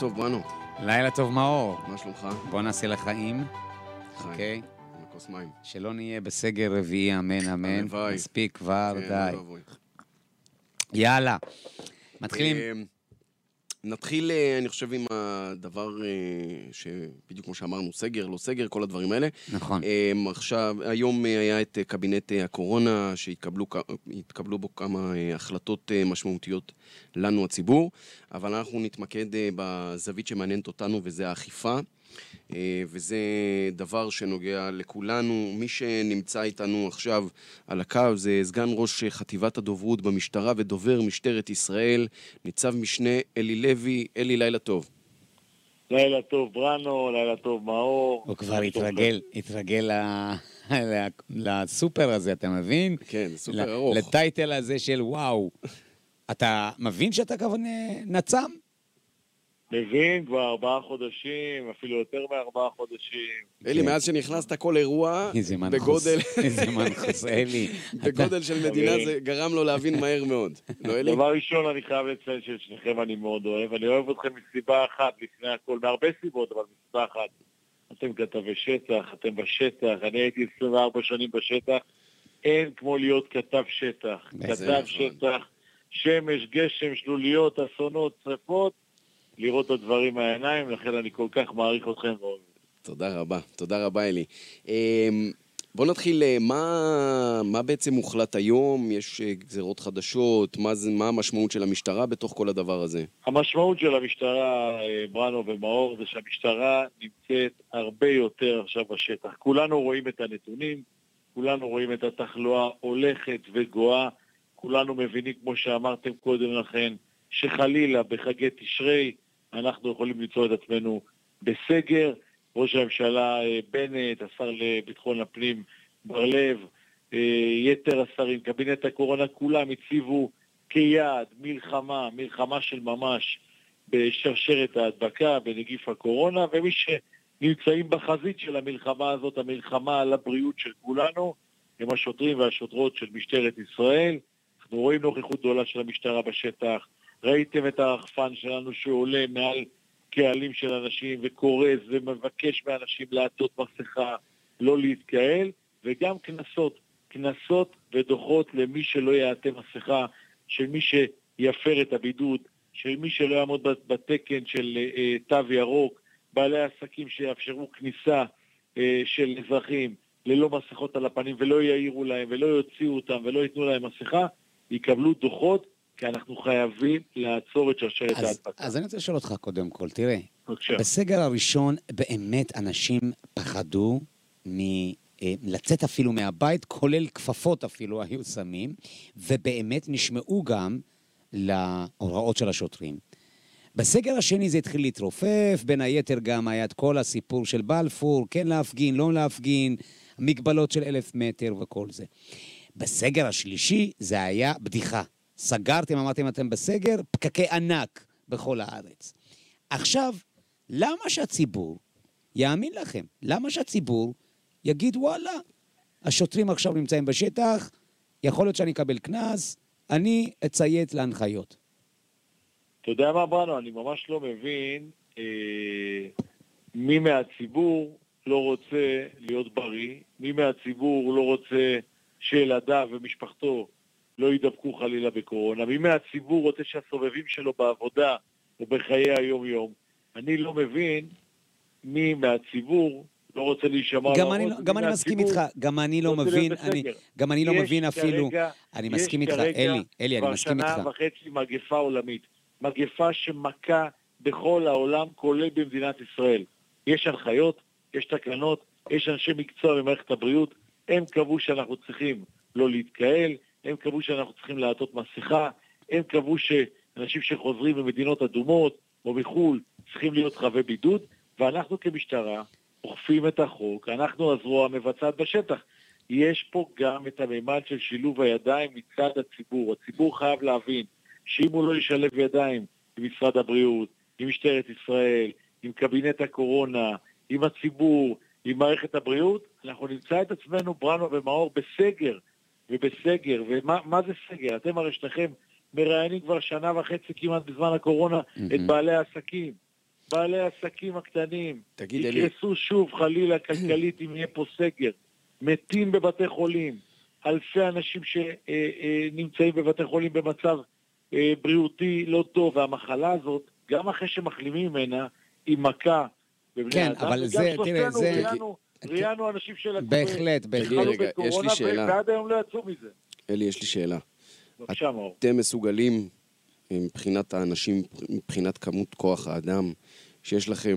טוב, בנו. לילה טוב מאור. מה שלומך? בוא נעשה לחיים, חיים. אוקיי? עם הכוס מים. שלא נהיה בסגר רביעי, אמן אמן. הלוואי. מספיק כבר, כן, די. יאללה. מתחילים. נתחיל, אה, אני חושב, עם הדבר אה, שבדיוק כמו שאמרנו, סגר, לא סגר, כל הדברים האלה. נכון. אה, עכשיו, היום אה, היה את קבינט הקורונה, שהתקבלו בו כמה החלטות משמעותיות לנו, הציבור, אבל אנחנו נתמקד בזווית שמעניינת אותנו, וזה האכיפה. אה, וזה דבר שנוגע לכולנו. מי שנמצא איתנו עכשיו על הקו זה סגן ראש חטיבת הדוברות במשטרה ודובר משטרת ישראל, ניצב משנה אלי לוי. אלי, לילה טוב. לילה טוב בראנו, לילה טוב מאור. הוא כבר התרגל, התרגל ל- לסופר הזה, אתה מבין? כן, סופר ל- ארוך. לטייטל הזה של וואו. אתה מבין שאתה כבר נצ"ם? מבין, כבר ארבעה חודשים, אפילו יותר מארבעה חודשים. אלי. מאז שנכנסת כל אירוע, בגודל, איזה מנחוס, אלי. בגודל של מדינה. זה גרם לו להבין מהר מאוד. לא, אלי? דבר ראשון, אני חייב לציין שאת שניכם אני מאוד אוהב. אני אוהב אתכם מסיבה אחת לפני הכל, מהרבה סיבות, אבל מסיבה אחת. אתם כתבי שטח, אתם בשטח, אני הייתי 24 שנים בשטח. אין כמו להיות כתב שטח. כתב נכון. שטח, שמש, גשם, שלוליות, אסונות, שרפות. לראות את הדברים מהעיניים, לכן אני כל כך מעריך אתכם ואוהב. תודה רבה, תודה רבה אלי. אמ, בוא נתחיל, אה, מה, מה בעצם הוחלט היום? יש אה, גזרות חדשות? מה, זה, מה המשמעות של המשטרה בתוך כל הדבר הזה? המשמעות של המשטרה, אה, בראנו ומאור, זה שהמשטרה נמצאת הרבה יותר עכשיו בשטח. כולנו רואים את הנתונים, כולנו רואים את התחלואה הולכת וגואה, כולנו מבינים, כמו שאמרתם קודם לכן, שחלילה בחגי תשרי אנחנו יכולים למצוא את עצמנו בסגר. ראש הממשלה אה, בנט, השר לביטחון הפנים בר-לב, אה, יתר השרים, קבינט הקורונה, כולם הציבו כיעד מלחמה, מלחמה של ממש בשרשרת ההדבקה, בנגיף הקורונה, ומי שנמצאים בחזית של המלחמה הזאת, המלחמה על הבריאות של כולנו, הם השוטרים והשוטרות של משטרת ישראל. אנחנו רואים נוכחות גדולה של המשטרה בשטח, ראיתם את הרחפן שלנו שעולה מעל קהלים של אנשים וכורז ומבקש מאנשים לעטות מסכה, לא להתקהל, וגם קנסות, קנסות ודוחות למי שלא יעטה מסכה, של מי שיפר את הבידוד, של מי שלא יעמוד בתקן של אה, תו ירוק, בעלי עסקים שיאפשרו כניסה אה, של אזרחים ללא מסכות על הפנים ולא יעירו להם ולא יוציאו אותם ולא ייתנו להם מסכה, יקבלו דוחות, כי אנחנו חייבים לעצור את שרשרת ההדבקה. אז אני רוצה לשאול אותך קודם כל, תראה, בבקשה. בסגר הראשון באמת אנשים פחדו מ... אה, לצאת אפילו מהבית, כולל כפפות אפילו היו שמים, ובאמת נשמעו גם להוראות של השוטרים. בסגר השני זה התחיל להתרופף, בין היתר גם היה את כל הסיפור של בלפור, כן להפגין, לא להפגין, מגבלות של אלף מטר וכל זה. בסגר השלישי זה היה בדיחה. סגרתם, אמרתם אתם בסגר, פקקי ענק בכל הארץ. עכשיו, למה שהציבור יאמין לכם? למה שהציבור יגיד וואלה, השוטרים עכשיו נמצאים בשטח, יכול להיות שאני אקבל קנס, אני אציית להנחיות. אתה יודע מה, בראנו? אני ממש לא מבין אה, מי מהציבור לא רוצה להיות בריא, מי מהציבור לא רוצה שילדיו ומשפחתו לא יידבקו חלילה בקורונה, מי מהציבור רוצה שהסובבים שלו בעבודה או בחיי היום-יום. אני לא מבין מי מהציבור לא רוצה להישמע גם אני, לא- גם אני מסכים איתך, גם אני לא מבין. אני, גם אני לא יש מבין אפילו, כרגע- אני יש מסכים איתך, כרגע אלי, אלי, אני מסכים איתך. כבר שנה וחצי מגפה עולמית. מגפה שמכה בכל העולם, כולל במדינת ישראל. יש הנחיות, יש תקנות, יש אנשי מקצוע במערכת הבריאות, הם קבעו שאנחנו צריכים לא להתקהל, הם קבעו שאנחנו צריכים לעטות מסכה, הם קבעו שאנשים שחוזרים ממדינות אדומות או מחו"ל צריכים להיות חבי בידוד, ואנחנו כמשטרה אוכפים את החוק, אנחנו הזרוע המבצעת בשטח. יש פה גם את הממד של שילוב הידיים מצד הציבור. הציבור חייב להבין שאם הוא לא ישלב ידיים עם משרד הבריאות, עם משטרת ישראל, עם קבינט הקורונה, עם הציבור, עם מערכת הבריאות, אנחנו נמצא את עצמנו, בראנו ומאור, בסגר, ובסגר. ומה מה זה סגר? אתם הרי שניכם מראיינים כבר שנה וחצי כמעט בזמן הקורונה מהמם. את בעלי העסקים. בעלי העסקים הקטנים. תגיד, אלי... יקרסו שוב, חלילה, כלכלית, אם יהיה פה סגר. מתים בבתי חולים. אלפי אנשים שנמצאים בבתי חולים במצב אה, בריאותי לא טוב, והמחלה הזאת, גם אחרי שמחלימים ממנה, היא מכה בבני כן, אדם. אבל זה, תראה, זה- ראיינו- ראיינו אנשים שלקחו... בהחלט, בהחלט. רגע, יש לי שאלה. ועד היום לא יצאו מזה. אלי, יש לי שאלה. בבקשה, מאור. אתם מסוגלים, אה, מבחינת האנשים, מבחינת כמות כוח האדם שיש לכם,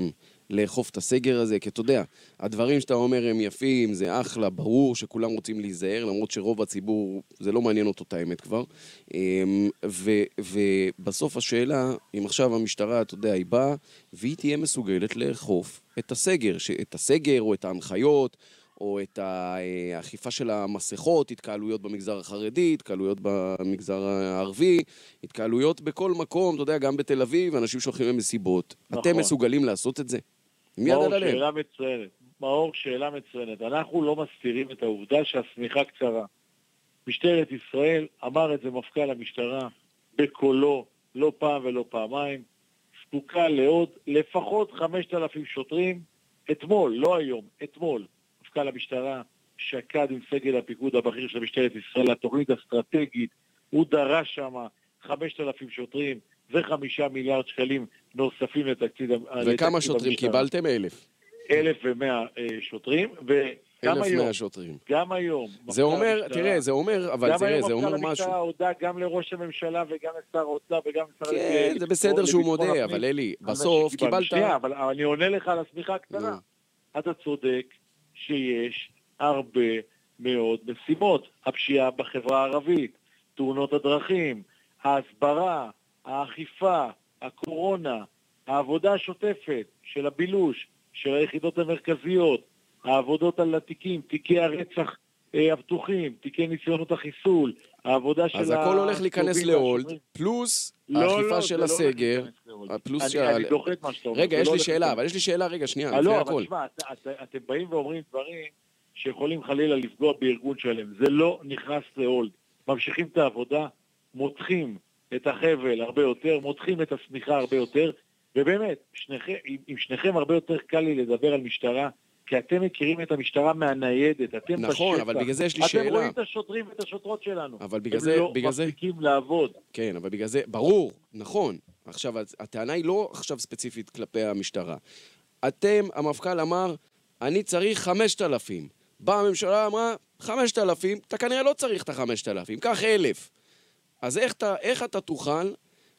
לאכוף את הסגר הזה? כי אתה יודע, הדברים שאתה אומר הם יפים, זה אחלה, ברור שכולם רוצים להיזהר, למרות שרוב הציבור, זה לא מעניין אותו את האמת כבר. אמ, ו, ובסוף השאלה, אם עכשיו המשטרה, אתה יודע, היא באה, והיא תהיה מסוגלת לאכוף את הסגר, את הסגר או את ההנחיות. או את האכיפה של המסכות, התקהלויות במגזר החרדי, התקהלויות במגזר הערבי, התקהלויות בכל מקום, אתה יודע, גם בתל אביב, אנשים שהולכים למסיבות. נכון. אתם מסוגלים לעשות את זה? עם יד מאור, על הלב. שאלה מצוינת. מאור, שאלה מצוינת. אנחנו לא מסתירים את העובדה שהשמיכה קצרה. משטרת ישראל, אמר את זה מפכ"ל המשטרה בקולו, לא פעם ולא פעמיים, זקוקה לעוד לפחות 5,000 שוטרים. אתמול, לא היום, אתמול, מפכ"ל המשטרה שקד עם סגל הפיקוד הבכיר של משטרת ישראל לתוכנית אסטרטגית, הוא דרש שם 5,000 שוטרים וחמישה מיליארד שקלים נוספים לתקציב וכמה לתקציב שוטרים המשטרה. קיבלתם? אלף. 1,100 אה, שוטרים, וגם אלף היום, שוטרים. גם היום, זה מפכ"ל אומר, המשטרה- תראה, זה אומר, אבל גם תראה, היום זה אומר מפכ"ל משהו. המשטרה הודה גם לראש הממשלה וגם לשר האוצר וגם לשר כן, זה בסדר שהוא מודה. אבל אלי, בסוף. קיבלת... שנייה, אבל אני עונה לך על השמיכה הקטנה. אתה צודק שיש הרבה מאוד משימות. הפשיעה בחברה הערבית, תאונות הדרכים, ההסברה, האכיפה, הקורונה, העבודה השוטפת של הבילוש, של היחידות המרכזיות, העבודות על התיקים, תיקי הרצח אה, הפתוחים, תיקי ניסיונות החיסול, העבודה של אז הכל הולך להיכנס להולד. פלוס לא, לא, האכיפה זה של לא הסגר. פלוס שה- אני דוחה את מה שאתה אומר. רגע, יש לא לי שאלה. אבל יש לי שאלה, רגע, שנייה, אה, לפני לא, הכל. אבל תשמע, אתם באים ואומרים דברים שיכולים חלילה לפגוע בארגון שלם. זה לא נכנס להולד. ממשיכים את העבודה, מותחים את החבל הרבה יותר, מותחים את השמיכה הרבה יותר, ובאמת, שניכם, עם, עם שניכם הרבה יותר קל לי לדבר על משטרה, כי אתם מכירים את המשטרה מהניידת, אתם נכון, בשטח. אבל בגלל זה יש לי אתם שאלה. רואים את השוטרים ואת השוטרות שלנו. אבל בגלל זה- הם לא בגלל זה- מפסיקים לעבוד. כן, אבל בגלל זה, ברור, נכון. עכשיו, הטענה היא לא עכשיו ספציפית כלפי המשטרה. אתם, המפכ"ל אמר, אני צריך 5,000. באה הממשלה, אמרה, 5,000, אתה כנראה לא צריך את ה-5,000, קח 1,000. אז איך אתה, איך אתה תוכל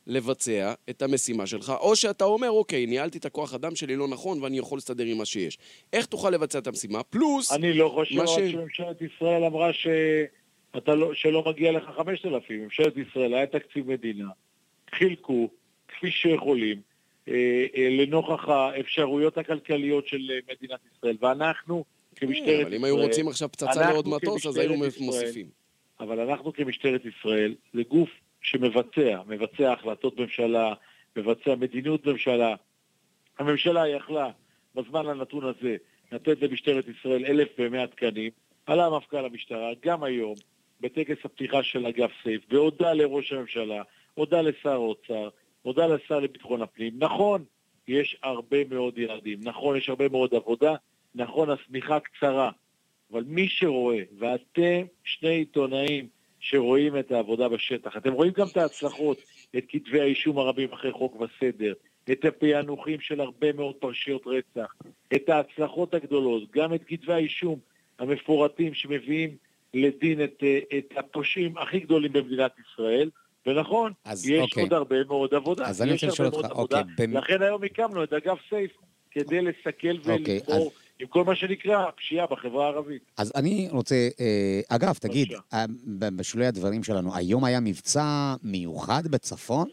לבצע את המשימה שלך, או שאתה אומר, אוקיי, ניהלתי את הכוח אדם שלי לא נכון ואני יכול להסתדר עם מה שיש. איך תוכל לבצע את המשימה? פלוס, אני לא חושב ש- שממשלת ישראל אמרה שאתה לא, שלא מגיע לך 5,000. ממשלת ישראל, היה תקציב מדינה, חילקו כפי שיכולים, אה, אה, לנוכח האפשרויות הכלכליות של מדינת ישראל. ואנחנו כמשטרת ישראל... אבל אם היו רוצים עכשיו פצצה לעוד מטוס, אז היינו ישראל- מוסיפים. אבל אנחנו כמשטרת ישראל, זה גוף שמבצע, מבצע החלטות ממשלה, מבצע מדיניות ממשלה. הממשלה יכלה בזמן הנתון הזה לתת למשטרת ישראל 1,100 תקנים, עלה מפכ"ל המשטרה, גם היום, בטקס הפתיחה של אגף סייף, והודה לראש הממשלה, הודה לשר האוצר, הודה לשר לביטחון הפנים. נכון, יש הרבה מאוד ילדים, נכון, יש הרבה מאוד עבודה, נכון, השמיכה קצרה, אבל מי שרואה, ואתם שני עיתונאים שרואים את העבודה בשטח, אתם רואים גם את ההצלחות, את כתבי האישום הרבים אחרי חוק וסדר, את הפענוחים של הרבה מאוד פרשיות רצח, את ההצלחות הגדולות, גם את כתבי האישום המפורטים שמביאים לדין את, אה, את הפושעים הכי גדולים במדינת ישראל. ונכון, אז יש אוקיי. עוד הרבה מאוד עבודה. אז אני רוצה לשאול אותך. אוקיי, במ- לכן היום הקמנו את אגף סייף, כדי לסכל אוקיי, ולסגור עם כל מה שנקרא פשיעה בחברה הערבית. אז אני רוצה, אה, אגב, תגיד. אה, בשולי הדברים שלנו, היום היה מבצע מיוחד בצפון?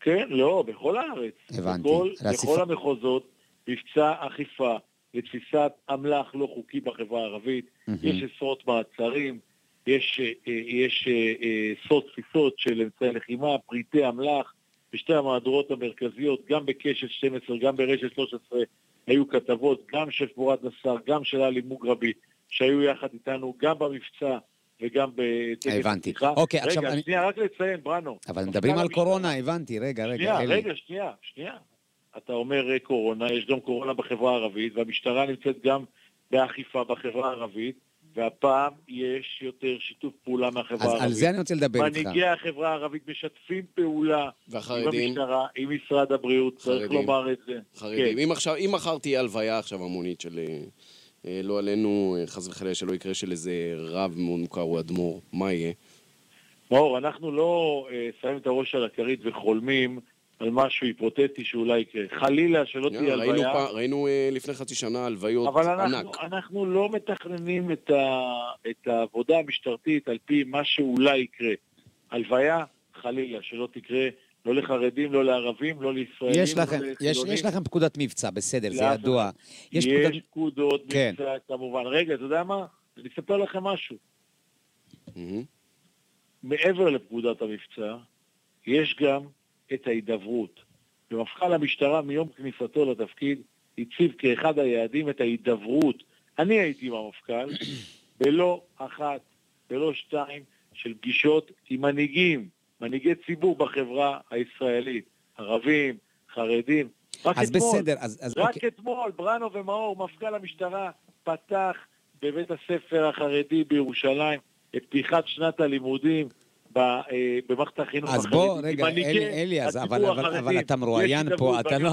כן, לא, בכל הארץ. הבנתי. בכל, להסיף- בכל המחוזות מבצע אכיפה לתפיסת אמל"ח לא חוקי בחברה הערבית. מהמם. יש עשרות מעצרים, יש, אה, יש עשרות תפיסות של אמצעי לחימה, פריטי אמל"ח, בשתי המהדורות המרכזיות, גם בקשת 12, גם ברשת 13, היו כתבות, גם של פורת נסאר, גם של עלי מוגרבי, שהיו יחד איתנו גם במבצע וגם בטקס הבנתי. הפתיחה. אוקיי, עכשיו רגע, אני- שנייה, רק לציין, בראנו. אבל מפכ"ל מדברים על המשטרה- קורונה, הבנתי, רגע, רגע, שנייה, אלי. רגע, שנייה, שנייה. אתה אומר אה, קורונה, יש גם קורונה בחברה הערבית, והמשטרה נמצאת גם באכיפה בחברה הערבית, והפעם יש יותר שיתוף פעולה מהחברה אז הערבית. על זה אני רוצה לדבר איתך. מנהיגי החברה הערבית משתפים פעולה עם והחרדים? המשטרה, עם משרד הבריאות, צריך חרדים. לומר את זה. חרדים. כן. אם עכשיו, אם מחר תהיה הלוויה עכשיו המונית של, אה, אה, לא עלינו, אה, חס וחלילה שלא יקרה של איזה רב מוכר או אדמו"ר, מה יהיה? מאור, אנחנו לא שמים את הראש על הכרית וחולמים על משהו היפותטי שאולי יקרה. חלילה שלא תהיה ראינו, הלוויה, פע- ראינו אה, לפני חצי שנה הלוויות אבל ענק. אנחנו, אנחנו לא מתכננים את, ה, את העבודה המשטרתית על פי מה שאולי יקרה. הלוויה, חלילה, שלא תקרה לא לחרדים, לא לערבים, לא לישראלים, יש לא לכם, יש. יש לכם פקודת מבצע, בסדר, זה ידוע. יש יש פקודת... פקודות כן. מבצע, כמובן. רגע, אתה יודע מה? אני אספר לכם משהו. מהמם. מעבר לפקודת המבצע, יש גם את ההידברות. ומפכ"ל המשטרה מיום כניסתו לתפקיד הציב כאחד היעדים את ההידברות. אני הייתי עם המפכ"ל, בלא אחת, בלא שתיים, של פגישות עם מנהיגים, מנהיגי ציבור בחברה הישראלית, ערבים, חרדים. רק אז אתמול, בסדר, אז, אז רק אוקיי. אתמול, בראנו ומאור, מפכ"ל המשטרה, פתח בבית הספר החרדי בירושלים את פתיחת שנת הלימודים במערכת החינוך אז. בוא, רגע, אלי, אז אבל, אבל, אבל. אתה מרואיין פה, אתה לא...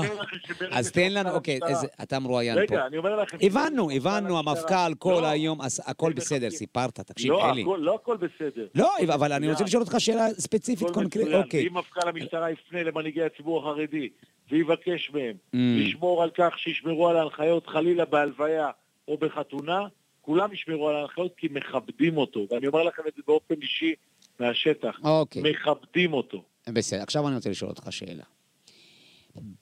אז תן לנו, שמפכ"ל אוקיי, איזה, אתה מרואיין פה. רגע, אני אומר לכם... הבנו, שמפכ"ל הבנו, המפכ"ל כל לא, היום, הכל בסדר. סיפרת, תקשיב, לא, אלי. לא הכל בסדר. לא, אבל אני רוצה. לשאול אותך שאלה ספציפית, קונקרטית. אוקיי. אם מפכ"ל המשטרה יפנה למנהיגי הציבור החרדי ויבקש מהם Mm. לשמור על כך שישמרו על ההנחיות חלילה בהלוויה או בחתונה, כולם ישמרו על ההנחיות כי מכבדים אותו. ואני אומר לכם את זה באופן אישי מהשטח. אוקיי. מכבדים אותו. בסדר, עכשיו אני רוצה לשאול אותך שאלה.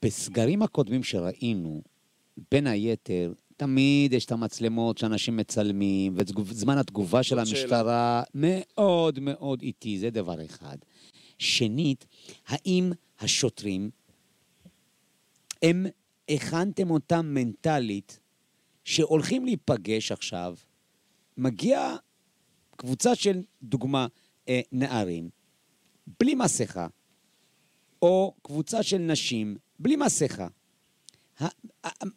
בסגרים הקודמים שראינו, בין היתר, תמיד יש את המצלמות שאנשים מצלמים, וזמן התגובה של זאת שאלה. המשטרה מאוד מאוד איטי, זה דבר אחד. שנית, האם השוטרים, הם, הכנתם אותם מנטלית, שהולכים להיפגש עכשיו, מגיע קבוצה של, דוגמה, אה, נערים, בלי מסכה, או קבוצה של נשים בלי מסכה.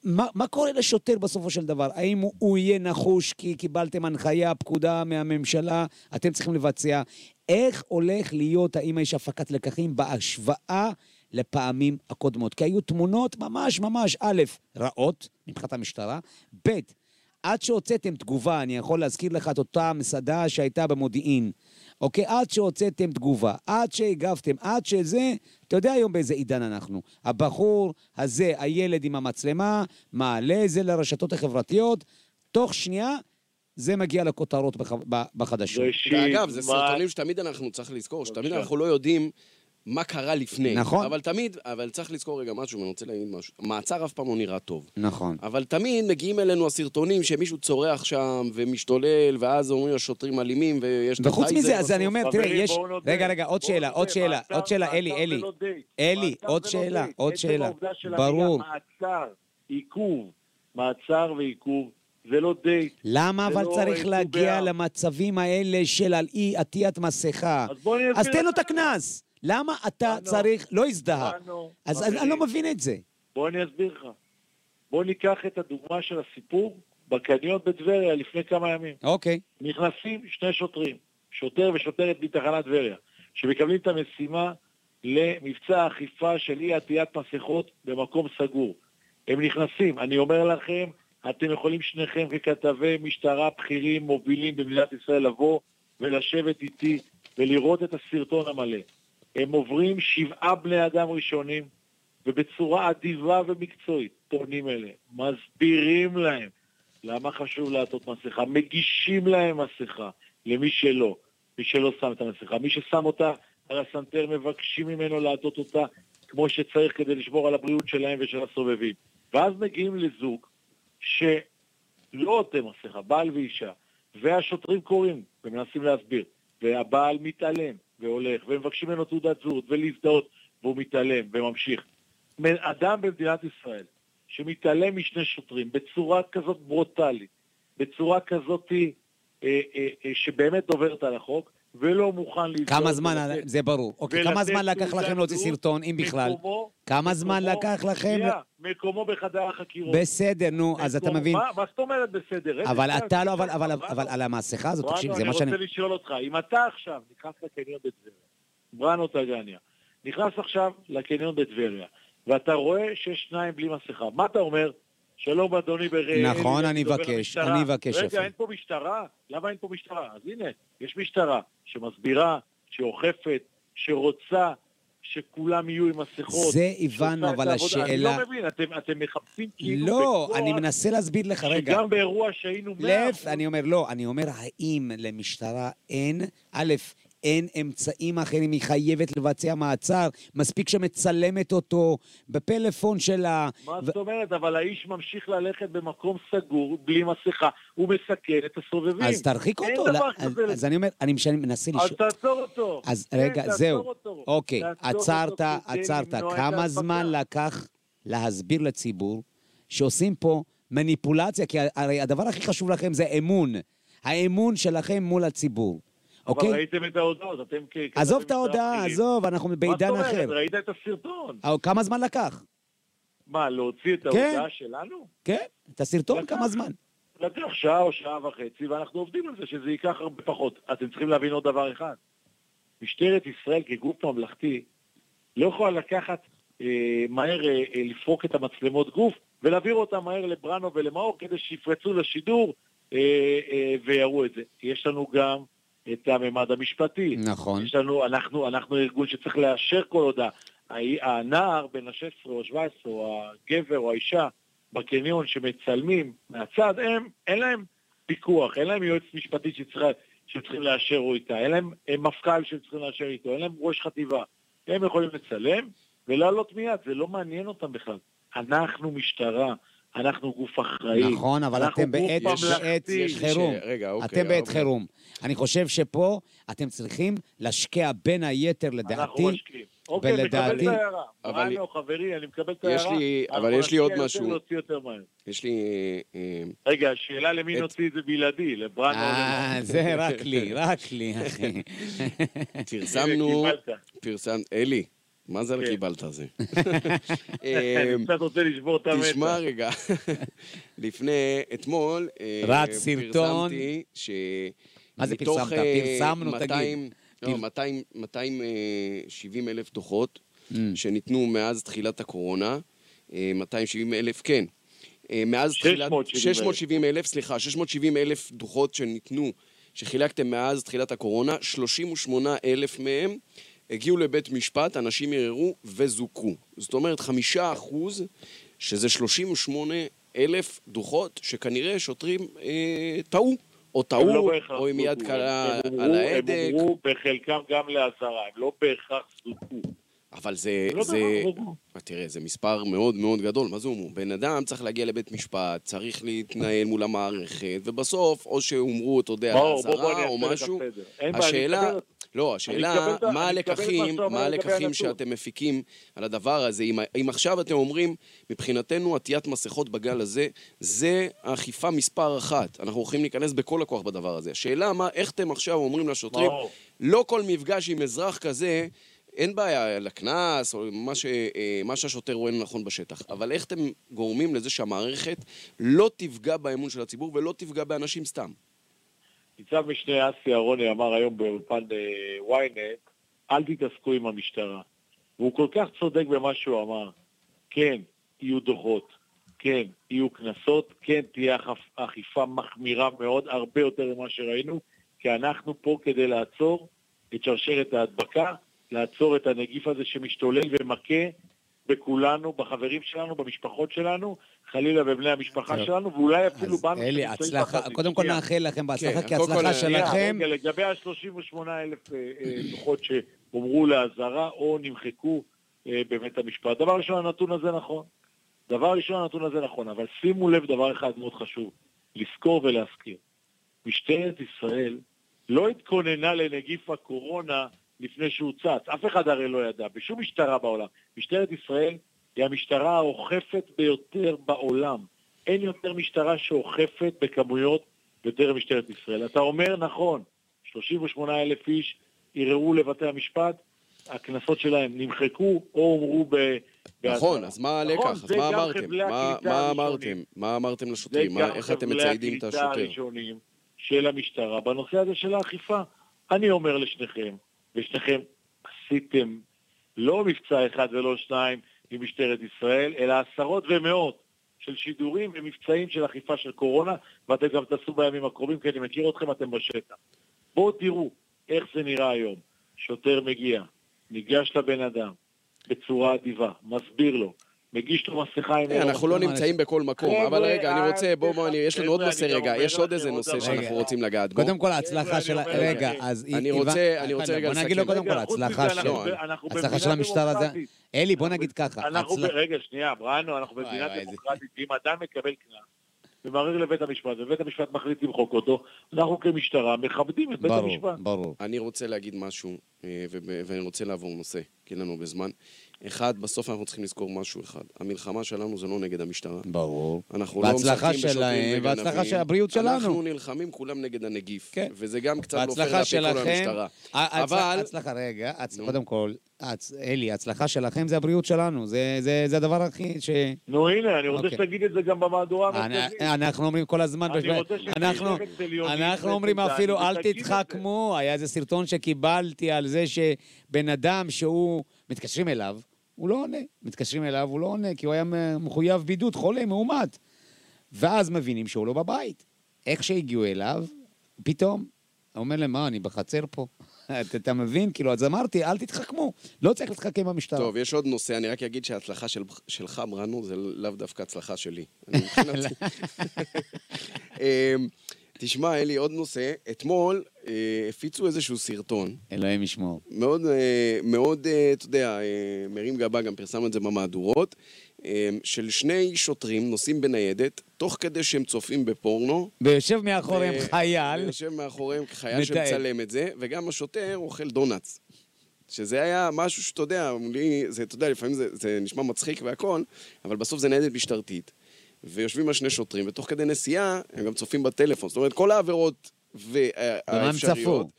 מה, מה קורה לשוטר בסופו של דבר? האם הוא, הוא יהיה נחוש כי קיבלתם הנחיה, פקודה מהממשלה, אתם צריכים לבצע? איך הולך להיות, האם יש הפקת לקחים בהשוואה לפעמים הקודמות? כי היו תמונות ממש ממש, א', רעות מבחינת המשטרה, ב', עד שהוצאתם תגובה, אני יכול להזכיר לך את אותה מסעדה שהייתה במודיעין, אוקיי? עד שהוצאתם תגובה, עד שהגבתם, עד שזה, אתה יודע היום באיזה עידן אנחנו. הבחור הזה, הילד עם המצלמה, מעלה את זה לרשתות החברתיות, תוך שנייה זה מגיע לכותרות בח... בחדשות. ואגב, זה מה- סרטונים שתמיד אנחנו, צריך לזכור, שתמיד. אנחנו לא יודעים מה קרה לפני. נכון. אבל תמיד, אבל צריך לזכור רגע משהו, ואני רוצה להגיד משהו. מעצר אף פעם לא נראה טוב. נכון. אבל תמיד מגיעים אלינו הסרטונים שמישהו צורח שם ומשתולל, ואז אומרים השוטרים אלימים, ויש... וחוץ מזה, אז. אני אומר, תראה, יש... רגע, רגע, עוד שאלה, עוד שאלה, עוד שאלה, אלי, אלי. אלי, עוד שאלה. עוד שאלה. ברור. מעצר, עיכוב, מעצר ועיכוב, זה לא דייט. למה אבל לא, צריך להגיע ט"ו באב. למצבים האלה של על אי עטיית מסכה? אז בוא אני אז אסביר תן לו. את הקנס. למה אתה בנו, צריך... לא הזדהה. אז אז אני חברים, לא מבין את זה. בוא אני אסביר לך. בוא ניקח את הדוגמה של הסיפור בקניון בטבריה לפני כמה ימים. אוקיי. נכנסים שני שוטרים, שוטר ושוטרת מתחנת טבריה, שמקבלים את המשימה למבצע אכיפה של אי עטיית מסכות במקום סגור. הם נכנסים, אני אומר לכם, אתם יכולים שניכם ככתבי משטרה בכירים מובילים במדינת ישראל לבוא ולשבת איתי ולראות את הסרטון המלא. הם עוברים שבעה בני אדם ראשונים ובצורה אדיבה ומקצועית פונים אליהם, מסבירים להם למה חשוב לעטות מסכה, מגישים להם מסכה למי שלא, מי שלא שם את המסכה. מי ששם אותה על הסנטר מבקשים ממנו לעטות אותה כמו שצריך כדי לשמור על הבריאות שלהם ושל הסובבים. ואז מגיעים לזוג שלא עוטה מסכה, בעל ואישה, והשוטרים קוראים ומנסים להסביר, והבעל מתעלם והולך, ומבקשים ממנו תעודת זהות ולהזדהות, והוא מתעלם וממשיך. אדם במדינת ישראל שמתעלם משני שוטרים בצורה כזאת ברוטלית, בצורה כזאת אה, אה, אה, שבאמת עוברת על החוק, ולא מוכן להזדהות. כמה זמן, ולתת- זה ברור. אוקיי, כמה זמן לקח לכם להוציא סרטון, אם בכלל? מקומו כמה זמן מקומו- לקח לכם? מקומו בחדר החקירות. בסדר, נו, אז אתה מבין. מה מה זאת אומרת בסדר? אבל שנייה, אתה לא, אבל, אבל, בראנו, אבל על המסכה הזאת, תקשיב, זה מה שאני... אני רוצה לשאול אותך, אם אתה עכשיו נכנס לקניון בטבריה, בראנו טגניה, נכנס עכשיו לקניון בטבריה, ואתה רואה שיש שניים בלי מסכה, מה אתה אומר? שלום אדוני בראי. נכון, אני המשטרה. אני אבקש רגע, אפילו. אין פה משטרה? למה אין פה משטרה? אז הנה, יש משטרה שמסבירה, שאוכפת, שרוצה שכולם יהיו עם מסכות. זה הבנו, אבל. השאלה... אני לא מבין, אתם, אתם מחפשים כאילו לא, אני מנסה להסביר לך, רגע. שגם באירוע שהיינו מאה להפך, אחוז- אני אומר לא, אני אומר, האם למשטרה אין, א', אין אמצעים אחרים, היא חייבת לבצע מעצר, מספיק שמצלמת אותו בפלאפון שלה. מה ו- זאת אומרת? אבל האיש ממשיך ללכת במקום סגור, בלי מסכה, הוא מסכן את הסובבים. אז תרחיק אין אותו. דבר לא, אז- כזה. אז אני אומר, אני משנה- מנסה אז לשאול. תעצור אותו. אז כן, רגע, תעצור זהו. אותו. אוקיי, תעצור עצרת, עצרת. כמה. זמן לקח להסביר לציבור שעושים פה מניפולציה? כי הרי הדבר הכי חשוב לכם זה אמון. האמון שלכם מול הציבור. אבל אוקיי? ראיתם את ההודעות, אתם כ... עזוב את ההודעה. עזוב, אנחנו בעידן מה זאת אחר. אומרת? ראית את הסרטון. אבל כמה זמן לקח? מה, להוציא את כן. ההודעה שלנו? כן, את הסרטון. כמה זמן? לקח שעה או שעה וחצי, ואנחנו עובדים על זה שזה ייקח הרבה פחות. אתם צריכים להבין עוד דבר אחד. משטרת ישראל כגוף ממלכתי לא יכולה לקחת אה, מהר אה, אה, לפרוק את המצלמות גוף ולהעביר אותם מהר לבראנו ולמאור כדי שיפרצו לשידור אה, אה, ויראו את זה. יש לנו גם את הממד המשפטי. נכון. יש לנו, אנחנו, אנחנו ארגון שצריך לאשר כל הודעה. הנער בן ה-16 או 17 או הגבר או האישה בקניון שמצלמים מהצד, הם, אין להם פיקוח, אין להם יועץ משפטי שצריך, שצריכים לאשר או איתה, אין להם הם מפכ"ל שצריכים לאשר איתו, אין להם ראש חטיבה. הם יכולים לצלם ולעלות מיד, זה לא מעניין אותם בכלל. אנחנו משטרה, אנחנו גוף אחראי. נכון, אבל אנחנו אתם בעת. חירום. רגע, אוקיי. אתם בעת אבל- חירום. אני חושב שפה אתם צריכים להשקיע בין היתר, לדעתי, אנחנו משקיעים. אוקיי, מקבל ולדעתי- את ההערה. אבל- בראנו, חברי, אני מקבל את ההערה. אנחנו אבל יש לי עוד משהו. יותר, להוציא יותר מהר. יש לי... אה, רגע, השאלה למי נוציא את זה בלעדי, לבראנו או אה? זה רק לי, רק לי, אחי. פרסמנו... פרסם... אלי, מה זה כן. קיבלת זה? אה, אני קצת רוצה לשבור את המתח. תשמע רגע, לפני, אתמול, אה, רץ סרטון. פרסמתי ש... מה זה פרסמת? אה, פרסמנו, 200 לא, פר- 200 270 אלף דוחות Mm. שניתנו מאז תחילת הקורונה. אה, 270 אלף, כן. אה, מאז תחילת... 670,000. 670 אלף, סליחה, 670 אלף דוחות שניתנו, שחילקתם מאז תחילת הקורונה, 38 אלף מהם הגיעו לבית משפט, אנשים ערערו וזוכו. זאת אומרת, חמישה אחוז, שזה 38 אלף דוחות, שכנראה שוטרים אה, טעו, או טעו, לא או עם יד. קלה על ההדק. הם אמרו בחלקם גם לאזהרה, הם לא בהכרח זוכו. אבל זה, לא זה, בהכרח זוכו. תראה, זה מספר מאוד מאוד גדול, מה זה אומר? בן אדם צריך להגיע לבית משפט, צריך להתנהל מול המערכת, ובסוף, או שהומרו, אתה יודע, אזהרה או משהו. השאלה, לא, השאלה, מה הלקחים, מה הלקחים. שאתם מפיקים על הדבר הזה? אם, אם עכשיו אתם אומרים, מבחינתנו עטיית מסכות בגל הזה, זה האכיפה מספר אחת. אנחנו הולכים להיכנס בכל הכוח בדבר הזה. השאלה, מה, איך אתם עכשיו אומרים לשוטרים. לא כל מפגש עם אזרח כזה, אין בעיה לקנס, או מה, ש, אה, מה שהשוטר רואה לנכון בשטח. אבל איך אתם גורמים לזה שהמערכת לא תפגע באמון של הציבור ולא תפגע באנשים סתם? ניצב משנה אסי אהרוני אמר היום באולפן אה, ynet, אל תתעסקו עם המשטרה. והוא כל כך צודק במה שהוא אמר. כן, יהיו דוחות, כן, יהיו קנסות, כן, תהיה אכיפה מחמירה מאוד, הרבה יותר ממה שראינו, כי אנחנו פה כדי לעצור את שרשרת ההדבקה, לעצור את הנגיף הזה שמשתולל ומכה בכולנו, בחברים שלנו, במשפחות שלנו, חלילה בבני המשפחה טוב. שלנו, ואולי אפילו בנו אלי, הצלחה, בחזית. קודם כל. נאחל לכם בהצלחה, כן, כי ההצלחה שנייה, שלכם... רגע, לגבי ה-38 אלף דוחות שהומרו לאזהרה או נמחקו אה, בבית המשפט. דבר ראשון, הנתון הזה נכון. דבר ראשון, הנתון הזה נכון, אבל שימו לב דבר אחד מאוד חשוב, לזכור ולהזכיר. משטרת ישראל לא התכוננה לנגיף הקורונה לפני שהוא צץ. אף אחד הרי לא ידע, בשום משטרה בעולם. משטרת ישראל היא המשטרה האוכפת ביותר בעולם. אין יותר משטרה שאוכפת בכמויות יותר ממשטרת ישראל. אתה אומר נכון, 38 אלף איש ערערו לבתי המשפט, הקנסות שלהם נמחקו או הומרו ב- נכון. אז מה נכון, הלקח? אז זה מה גם אמרתם? חבלי מה הקליטה מה. אמרתם? מה אמרתם זה לשוטרים? מה- גם איך אתם חבלי מציידים את הקליטה השוטר? הראשונים של המשטרה בנושא הזה של האכיפה. אני אומר לשניכם, ושניכם עשיתם לא מבצע אחד ולא שניים עם משטרת ישראל, אלא עשרות ומאות של שידורים ומבצעים של אכיפה של קורונה, ואתם גם תעשו בימים הקרובים, כי אני מכיר אתכם, אתם בשטח. בואו תראו איך זה נראה היום. שוטר מגיע, ניגש לבן אדם בצורה אדיבה, מסביר לו, מגיש לו מסכה עם... אה, אנחנו לא נמצאים בכל מקום, אבל רגע, אני רוצה, בואו, יש לנו עוד נושא רגע, יש עוד איזה נושא. שאנחנו. רוצים לגעת בו. קודם כל, ההצלחה של... רגע. אז... אני רוצה- אני רוצה רגע, רגע בוא נגיד לו לסכם. קודם כל, ההצלחה של... אנחנו ב- אנחנו ההצלחה של המשטרה זה... דמוקרטית. אלי, בוא נגיד ככה. רגע, שנייה, בראנו, אנחנו במדינה דמוקרטית, אם אדם מקבל קנס ומערער לבית המשפט, ובית המשפט מחליט למחוק אותו, אנחנו כמשטרה מכבדים את בית ברור, המשפט. ברור. אני רוצה להגיד משהו, אה, ואני רוצה לעבור נושא, כי אין לנו הרבה זמן. אחד, בסוף אנחנו צריכים לזכור משהו אחד. המלחמה שלנו זה לא נגד המשטרה. ברור. אנחנו לא משחקים בשוטרים שלהם, וגנבים. של הבריאות שלנו. אנחנו נלחמים כולם נגד הנגיף. כן. וזה גם קצת לא פייר כל. המשטרה. אבל... ההצלחה, רגע. קודם כל, אלי, ההצלחה שלכם זה הבריאות שלנו. זה- זה זה הדבר הכי ש... נו הנה, אני רוצה אוקיי. שתגיד את זה גם במהדורה המרכזית. אנ- אנחנו אומרים כל הזמן, אני רוצה אנחנו, אומרים אפילו אל. תתחכמו, היה איזה סרטון שקיבלתי על זה שבן אדם שהוא, מתקשרים אליו, הוא לא עונה, מתקשרים אליו, הוא לא עונה, כי הוא היה מחויב בידוד, חולה, מאומת. ואז מבינים שהוא לא בבית. איך שהגיעו אליו, פתאום, הוא אומר להם, מה, אני בחצר פה? אתה, מבין? כאילו, אז אמרתי, אל תתחכמו, לא צריך להתחכם במשטרה. טוב, יש עוד נושא, אני רק אגיד שההצלחה של, שלך, בראנו, זה לאו דווקא הצלחה שלי. אני מבחינתי... תשמע, אלי, עוד נושא. אתמול אה, הפיצו איזשהו סרטון, אלוהים ישמור. מאוד, אה, מאוד, אה, אתה יודע, אה, מרים גבה, גם פרסמנו את זה במהדורות, אה, של שני שוטרים נוסעים בניידת, תוך כדי שהם צופים בפורנו. ויושב מאחוריהם ו- חייל, ויושב מאחוריהם חייל מתעד. שמצלם את זה, וגם השוטר אוכל דונלדס. שזה היה משהו שאתה יודע, לי, זה, אתה יודע, לפעמים זה, זה נשמע מצחיק והכל, אבל בסוף זה ניידת משטרתית. ויושבים על שני שוטרים, ותוך כדי נסיעה הם גם צופים בטלפון. זאת אומרת, כל העבירות במה הם והאפשריות... צפו?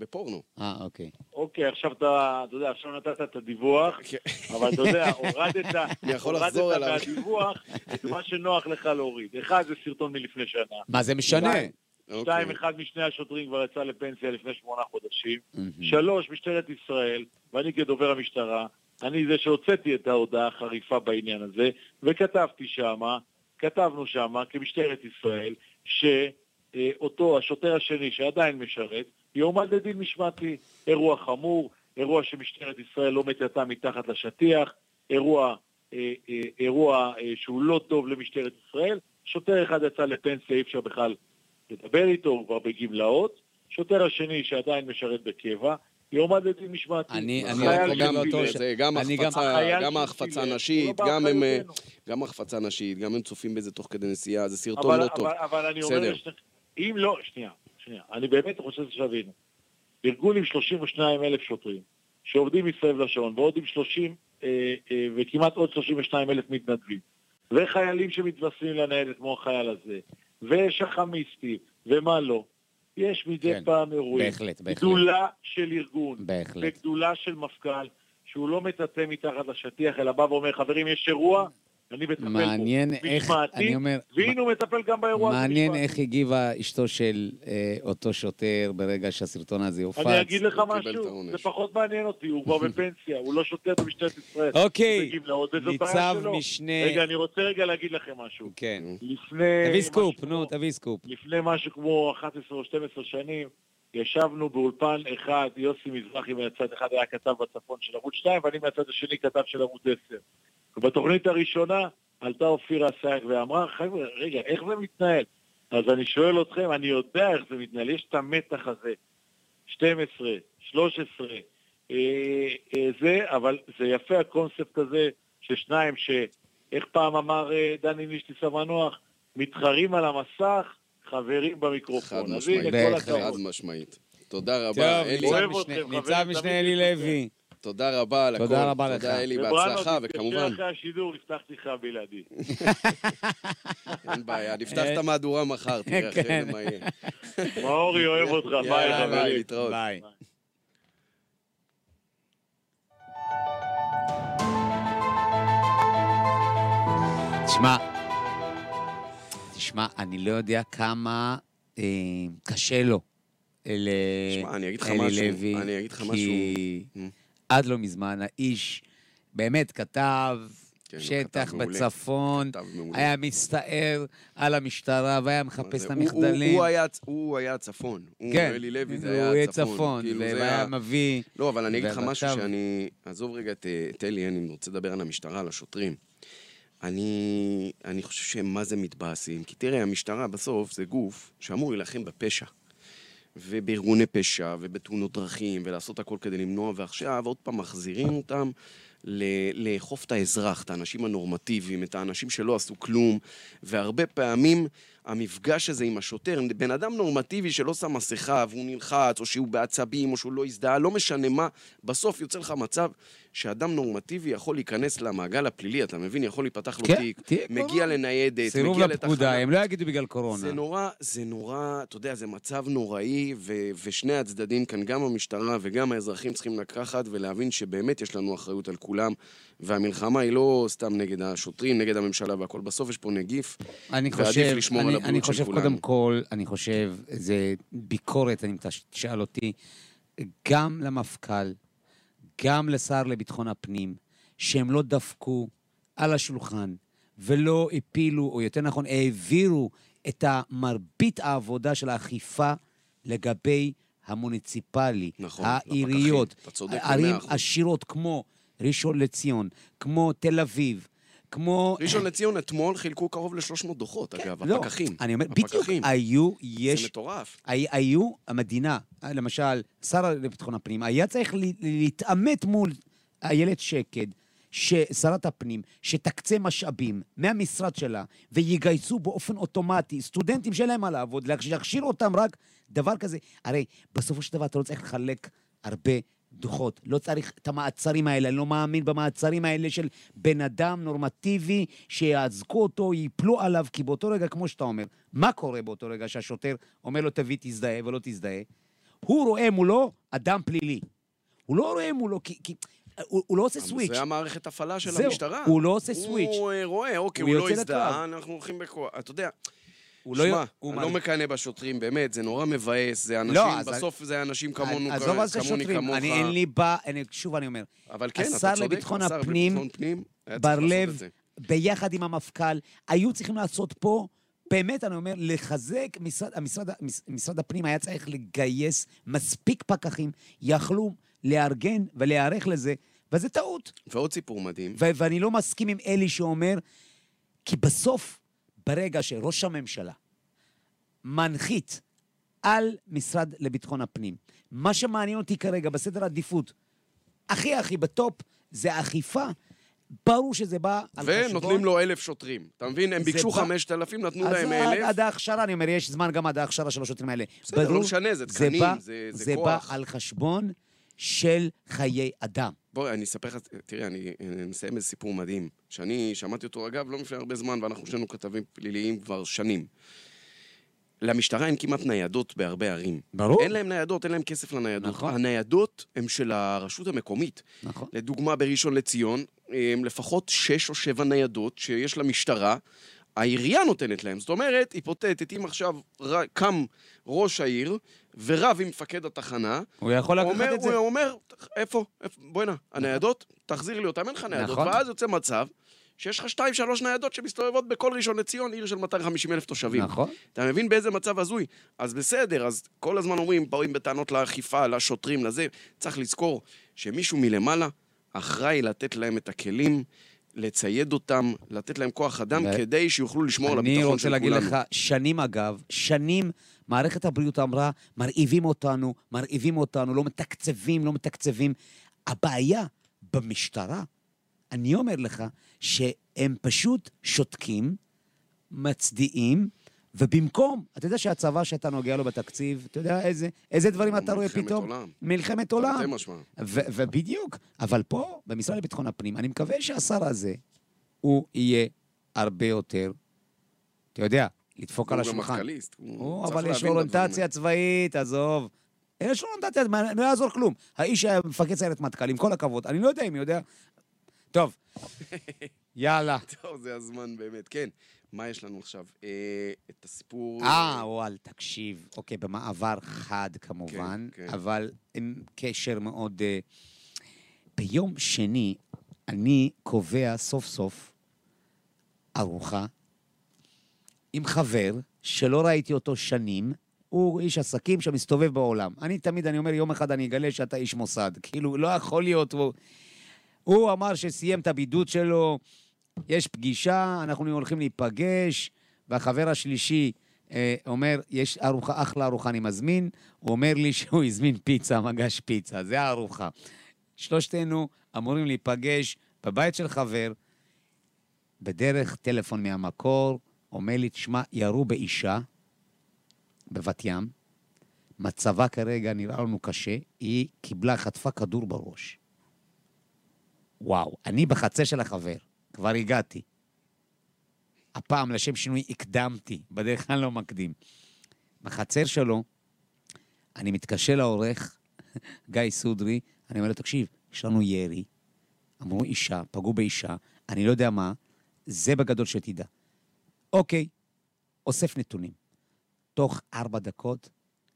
בפורנו. אה, אוקיי. אוקיי, עכשיו אתה, אתה יודע, עכשיו נתת את הדיווח, אבל אתה יודע, הורדת, אני יכול לחזור הורדת עליו. מהדיווח את מה שנוח לך להוריד. אחד, זה סרטון מלפני שנה. מה זה משנה? שתיים, אוקיי. אחד משני השוטרים כבר יצא לפנסיה לפני שמונה חודשים. שלוש, משטרת ישראל, ואני כדובר המשטרה, אני זה שהוצאתי את ההודעה החריפה בעניין הזה, וכתבתי שמה, כתבנו שמה, כמשטרת ישראל, שאותו, השוטר השני שעדיין משרת, יועמד לדין משמעתי. אירוע חמור, אירוע שמשטרת ישראל לא מטאטה מתחת לשטיח, אירוע, אה, אה, אירוע אה, שהוא לא טוב למשטרת ישראל. שוטר אחד יצא לפנסיה, אי אפשר בכלל לדבר איתו, הוא כבר בגמלאות. שוטר השני שעדיין משרת בקבע, יועמד לדין משמעתי. אני- גם- לאותו שצילם, ש- זה גם החפצה, גם ההחפצה לא הנשית, גם הם... אה. גם החפצה נשית, גם הם צופים בזה תוך כדי נסיעה, זה סרטון לא טוב. אבל, אבל אני אומר, אם לא, שנייה, שנייה, אני באמת רוצה שתבינו. ארגון עם 32 אלף שוטרים, שעובדים מסביב לשעון, ועוד עם 30, אה, אה, וכמעט עוד 32 אלף מתנדבים, וחיילים שמתווספים לניידת כמו החייל הזה, ושחמיסטים, ומה לא, יש מדי כן, פעם אירועים. בהחלט, בהחלט. גדולה של ארגון, בהחלט. וגדולה של מפכ"ל, שהוא לא מטאטא מתחת לשטיח, אלא בא ואומר, חברים, יש אירוע, אני מטפל בו. מעניין איך, אני אומר, והנה הוא מטפל גם באירוע הזה. מעניין. איך הגיבה אשתו של אה, אותו שוטר ברגע שהסרטון הזה הופץ. אני אגיד לך משהו. זה פחות מעניין אותי, הוא כבר בפנסיה, הוא לא שוטר במשטרת ישראל. אוקיי, ניצב. משנה... רגע, אני רוצה רגע להגיד לכם משהו. כן. לפני... תביא סקופ, נו, כמו- תביא סקופ. לפני משהו כמו 11 או 12 שנים, ישבנו באולפן אחד, יוסי מזרחי מהצד אחד היה כתב בצפון של ערוץ 2, ואני מהצד השני כתב של ערוץ 10. ובתוכנית הראשונה עלתה אופירה אסייג ואמרה, חבר'ה, רגע, איך זה מתנהל? אז אני שואל אתכם, אני יודע איך זה מתנהל, יש את המתח הזה, 12, 13, אה, אה, זה, אבל זה יפה הקונספט הזה ששניים, שאיך פעם אמר אה, דני נישטיס המנוח, מתחרים על המסך, חברים חד במיקרופון. אז משמעית. חד. משמעית. תודה טוב, רבה, אלי. ניצב אוהב משנה- חברים, אלי לוי. תודה רבה על הכל. תודה רבה לך. תודה, אלי, בהצלחה, תתקשר וכמובן, אחרי השידור, הבטחתי לך בלעדי. אין בעיה, נפתח את המהדורה מחר, תראה אחרי כן. זה מה יהיה. מאורי אוהב אותך, ביי יאללה, ביי, חברים. להתראות. ביי. תשמע, תשמע, אני לא יודע כמה אה, קשה לו. ל... שמע, אני אגיד לך משהו, לוי, אני אגיד לך כי משהו. עד לא מזמן האיש באמת כתב כן, הוא שטח כתב. בצפון. היה מסתער על המשטרה והיה מחפש את הוא- המחדלים. הוא היה- הוא היה הצפון. הוא, כן, אלי לוי, זה הוא היה. צפון, כאילו, והיה היה- מביא... לא, אבל אני אגיד לך משהו שאני... עזוב רגע אה, את אלי, אני רוצה לדבר על המשטרה, על השוטרים. אני, אני חושב שהם מה זה מתבאסים, כי תראה, המשטרה בסוף זה גוף שאמור להילחם בפשע. ובארגוני פשע, ובתאונות דרכים, ולעשות הכל כדי למנוע, ועכשיו עוד פעם מחזירים אותם לאכוף את האזרח, את האנשים הנורמטיביים, את האנשים שלא עשו כלום, והרבה פעמים המפגש הזה עם השוטר, בן אדם נורמטיבי שלא שם מסכה והוא נלחץ, או שהוא בעצבים, או שהוא לא הזדהה, לא משנה מה, בסוף יוצא לך מצב שאדם נורמטיבי יכול להיכנס למעגל הפלילי, אתה מבין? יכול להיפתח לו כן, תיק, מגיע קורונה. לניידת, סירוב מגיע לפקודה, לתחנה. הם לא יגידו בגלל קורונה. זה נורא, זה נורא, אתה יודע, זה מצב נוראי, ו- ושני הצדדים כאן, גם המשטרה וגם האזרחים צריכים לקחת ולהבין שבאמת יש לנו אחריות על כולם, והמלחמה היא לא סתם נגד השוטרים, נגד הממשלה והכל. בסוף יש פה נגיף, אני ועדיף חושב, לשמור על אני, הבריאות אני של חושב כולנו. קודם כל, אני חושב, זה ביקורת, אם תש- תשאל אותי, גם למפכ"ל, גם לשר לביטחון הפנים, שהם לא דפקו על השולחן ולא הפילו, או יותר נכון, העבירו את מרבית העבודה של האכיפה לגבי המוניציפלי, נכון, העיריות, לפקחים. אתה צודק ערים. עשירות כמו ראשון לציון, כמו תל אביב, כמו... ראשון לציון אתמול חילקו קרוב ל-300 דוחות, אגב, לא, הפקחים. אני אומר, בדיוק. היו, זה יש, מטורף. הי- היו, המדינה, למשל, שר לביטחון הפנים, היה צריך להתעמת מול איילת שקד, שרת הפנים, שתקצה משאבים מהמשרד שלה, ויגייסו באופן אוטומטי סטודנטים שאין להם מה לעבוד, להכשיר אותם רק דבר כזה. הרי בסופו של דבר אתה לא צריך לחלק הרבה דוחות. לא צריך את המעצרים האלה, אני לא מאמין במעצרים האלה של בן אדם נורמטיבי, שיאזקו אותו, ייפלו עליו, כי באותו רגע, כמו שאתה אומר, מה קורה באותו רגע שהשוטר אומר לו, תביא, תזדהה ולא תזדהה? הוא רואה מולו אדם פלילי. הוא לא רואה מולו, כי... כי הוא, הוא לא עושה סוויץ'. זה המערכת הפעלה של זהו, המשטרה. הוא לא עושה סוויץ'. הוא אה, רואה, אוקיי, הוא הוא לא הזדהה. אנחנו הולכים בכוח. אתה יודע, הוא לא... שמע, אני לא מקנא בשוטרים, באמת, זה נורא מבאס, זה אנשים, לא, בסוף זה אנשים כמונו, עזוב כמוני, השוטרים, כמוך. אני אין לי בא... אני, שוב אני אומר, אבל כן, אתה צודק, לביטחון השר הפנים, לביטחון פנים, היה צריך בר לב, זה. ביחד עם המפכ"ל, היו צריכים לעשות פה, באמת, אני אומר, לחזק, משרד, המשרד, מש- משרד הפנים היה צריך לגייס מספיק פקחים, יכלו לארגן ולהיערך לזה, וזה טעות. ועוד סיפור מדהים, ו- ואני לא מסכים עם אלי שאומר, כי בסוף, ברגע שראש הממשלה מנחית על משרד לביטחון הפנים, מה שמעניין אותי כרגע בסדר העדיפות, הכי הכי בטופ, זה האכיפה. ברור שזה בא על חשבון... ונותנים לו אלף שוטרים. אתה מבין? הם ביקשו חמשת אלפים, נתנו אז להם אלף. עד ההכשרה, אני אומר, יש זמן גם עד ההכשרה של השוטרים האלה. בסדר, לא משנה, זה תקנים, זה- זה זה כוח. בא על חשבון של חיי אדם. בואי, אני אספר לך, תראה, אני אני מסיים איזה סיפור מדהים, שאני שמעתי אותו, אגב, לא לפני הרבה זמן, ואנחנו שנינו כתבים פליליים כבר שנים. למשטרה אין כמעט ניידות בהרבה ערים. ברור. אין להם ניידות, אין להם כסף לניידות. נכון. הניידות הן של הרשות המקומית. נכון. לדוגמה, בראשון לציון, הם לפחות שש או שבע ניידות שיש למשטרה, העירייה נותנת להם. זאת אומרת, היפותטית, אם עכשיו ר- קם ראש העיר ורב עם מפקד התחנה, הוא יכול לקחת אומר, את זה. הוא אומר, איפה? איפה? בוא'נה, הניידות, תחזיר לי אותם, אין לך ניידות. נכון. ואז יוצא מצב שיש לך שתיים, שלוש ניידות שמסתובבות בכל ראשון לציון, עיר של 250 אלף תושבים. נכון. אתה מבין באיזה מצב הזוי? אז בסדר, אז כל הזמן אומרים, באים בטענות לאכיפה, לשוטרים, לזה. צריך לזכור שמישהו מלמעלה אחראי לתת להם את הכלים, לצייד אותם, לתת להם כוח אדם, ו- כדי שיוכלו לשמור על אני הביטחון רוצה של להגיד כולנו. לך, שנים אגב, שנים מערכת הבריאות אמרה, מרעיבים אותנו, מרעיבים אותנו, לא מתקצבים, לא מתקצבים. הבעיה במשטרה, אני אומר לך, שהם פשוט שותקים, מצדיעים, ובמקום, אתה יודע שהצבא שאתה נוגע לו בתקציב, אתה יודע איזה, איזה דברים אתה רואה מלחמת פתאום? עולם. מלחמת עולם. תרתי משמע. ובדיוק, אבל פה, במשרד לביטחון הפנים, אני מקווה שהשר הזה, הוא יהיה הרבה יותר, אתה יודע, לדפוק על הוא גם השולחן. מטכ"ליסט, הוא אבל יש לו אוריינטציה צבאית, עזוב. יש לו אוריינטציה, לא יעזור כלום. האיש היה מפקד סיירת מטכ"ל, עם כל הכבוד. אני לא יודע אם יודע. טוב, יאללה. טוב, זה הזמן באמת. כן, מה יש לנו עכשיו? אה, את הסיפור... אה, וואל, תקשיב. אוקיי, במעבר חד כמובן, כן, כן. אבל עם קשר מאוד... אה, ביום שני אני קובע סוף סוף ארוחה עם חבר שלא ראיתי אותו שנים. הוא איש עסקים שמסתובב בעולם. אני תמיד, אני אומר, יום אחד אני אגלה שאתה איש מוסד. כאילו, לא יכול להיות. הוא, הוא אמר שסיים את הבידוד שלו, יש פגישה, אנחנו הולכים להיפגש, והחבר השלישי אה, אומר, יש ארוחה, אחלה ארוחה אני מזמין, הוא אומר לי שהוא הזמין פיצה, מגש פיצה, זה הארוחה. שלושתנו אמורים להיפגש בבית של חבר, בדרך טלפון מהמקור, אומר לי, תשמע, ירו באישה בבת ים, מצבה כרגע נראה לנו קשה, היא קיבלה, חטפה כדור בראש. וואו, אני בחצר של החבר, כבר הגעתי. הפעם, לשם שינוי, הקדמתי, בדרך כלל לא מקדים. בחצר שלו, אני מתקשר לעורך, גיא סודרי, אני אומר לו, תקשיב, יש לנו ירי, אמרו אישה, פגעו באישה, אני לא יודע מה, זה בגדול שתדע. אוקיי, אוסף נתונים. תוך ארבע דקות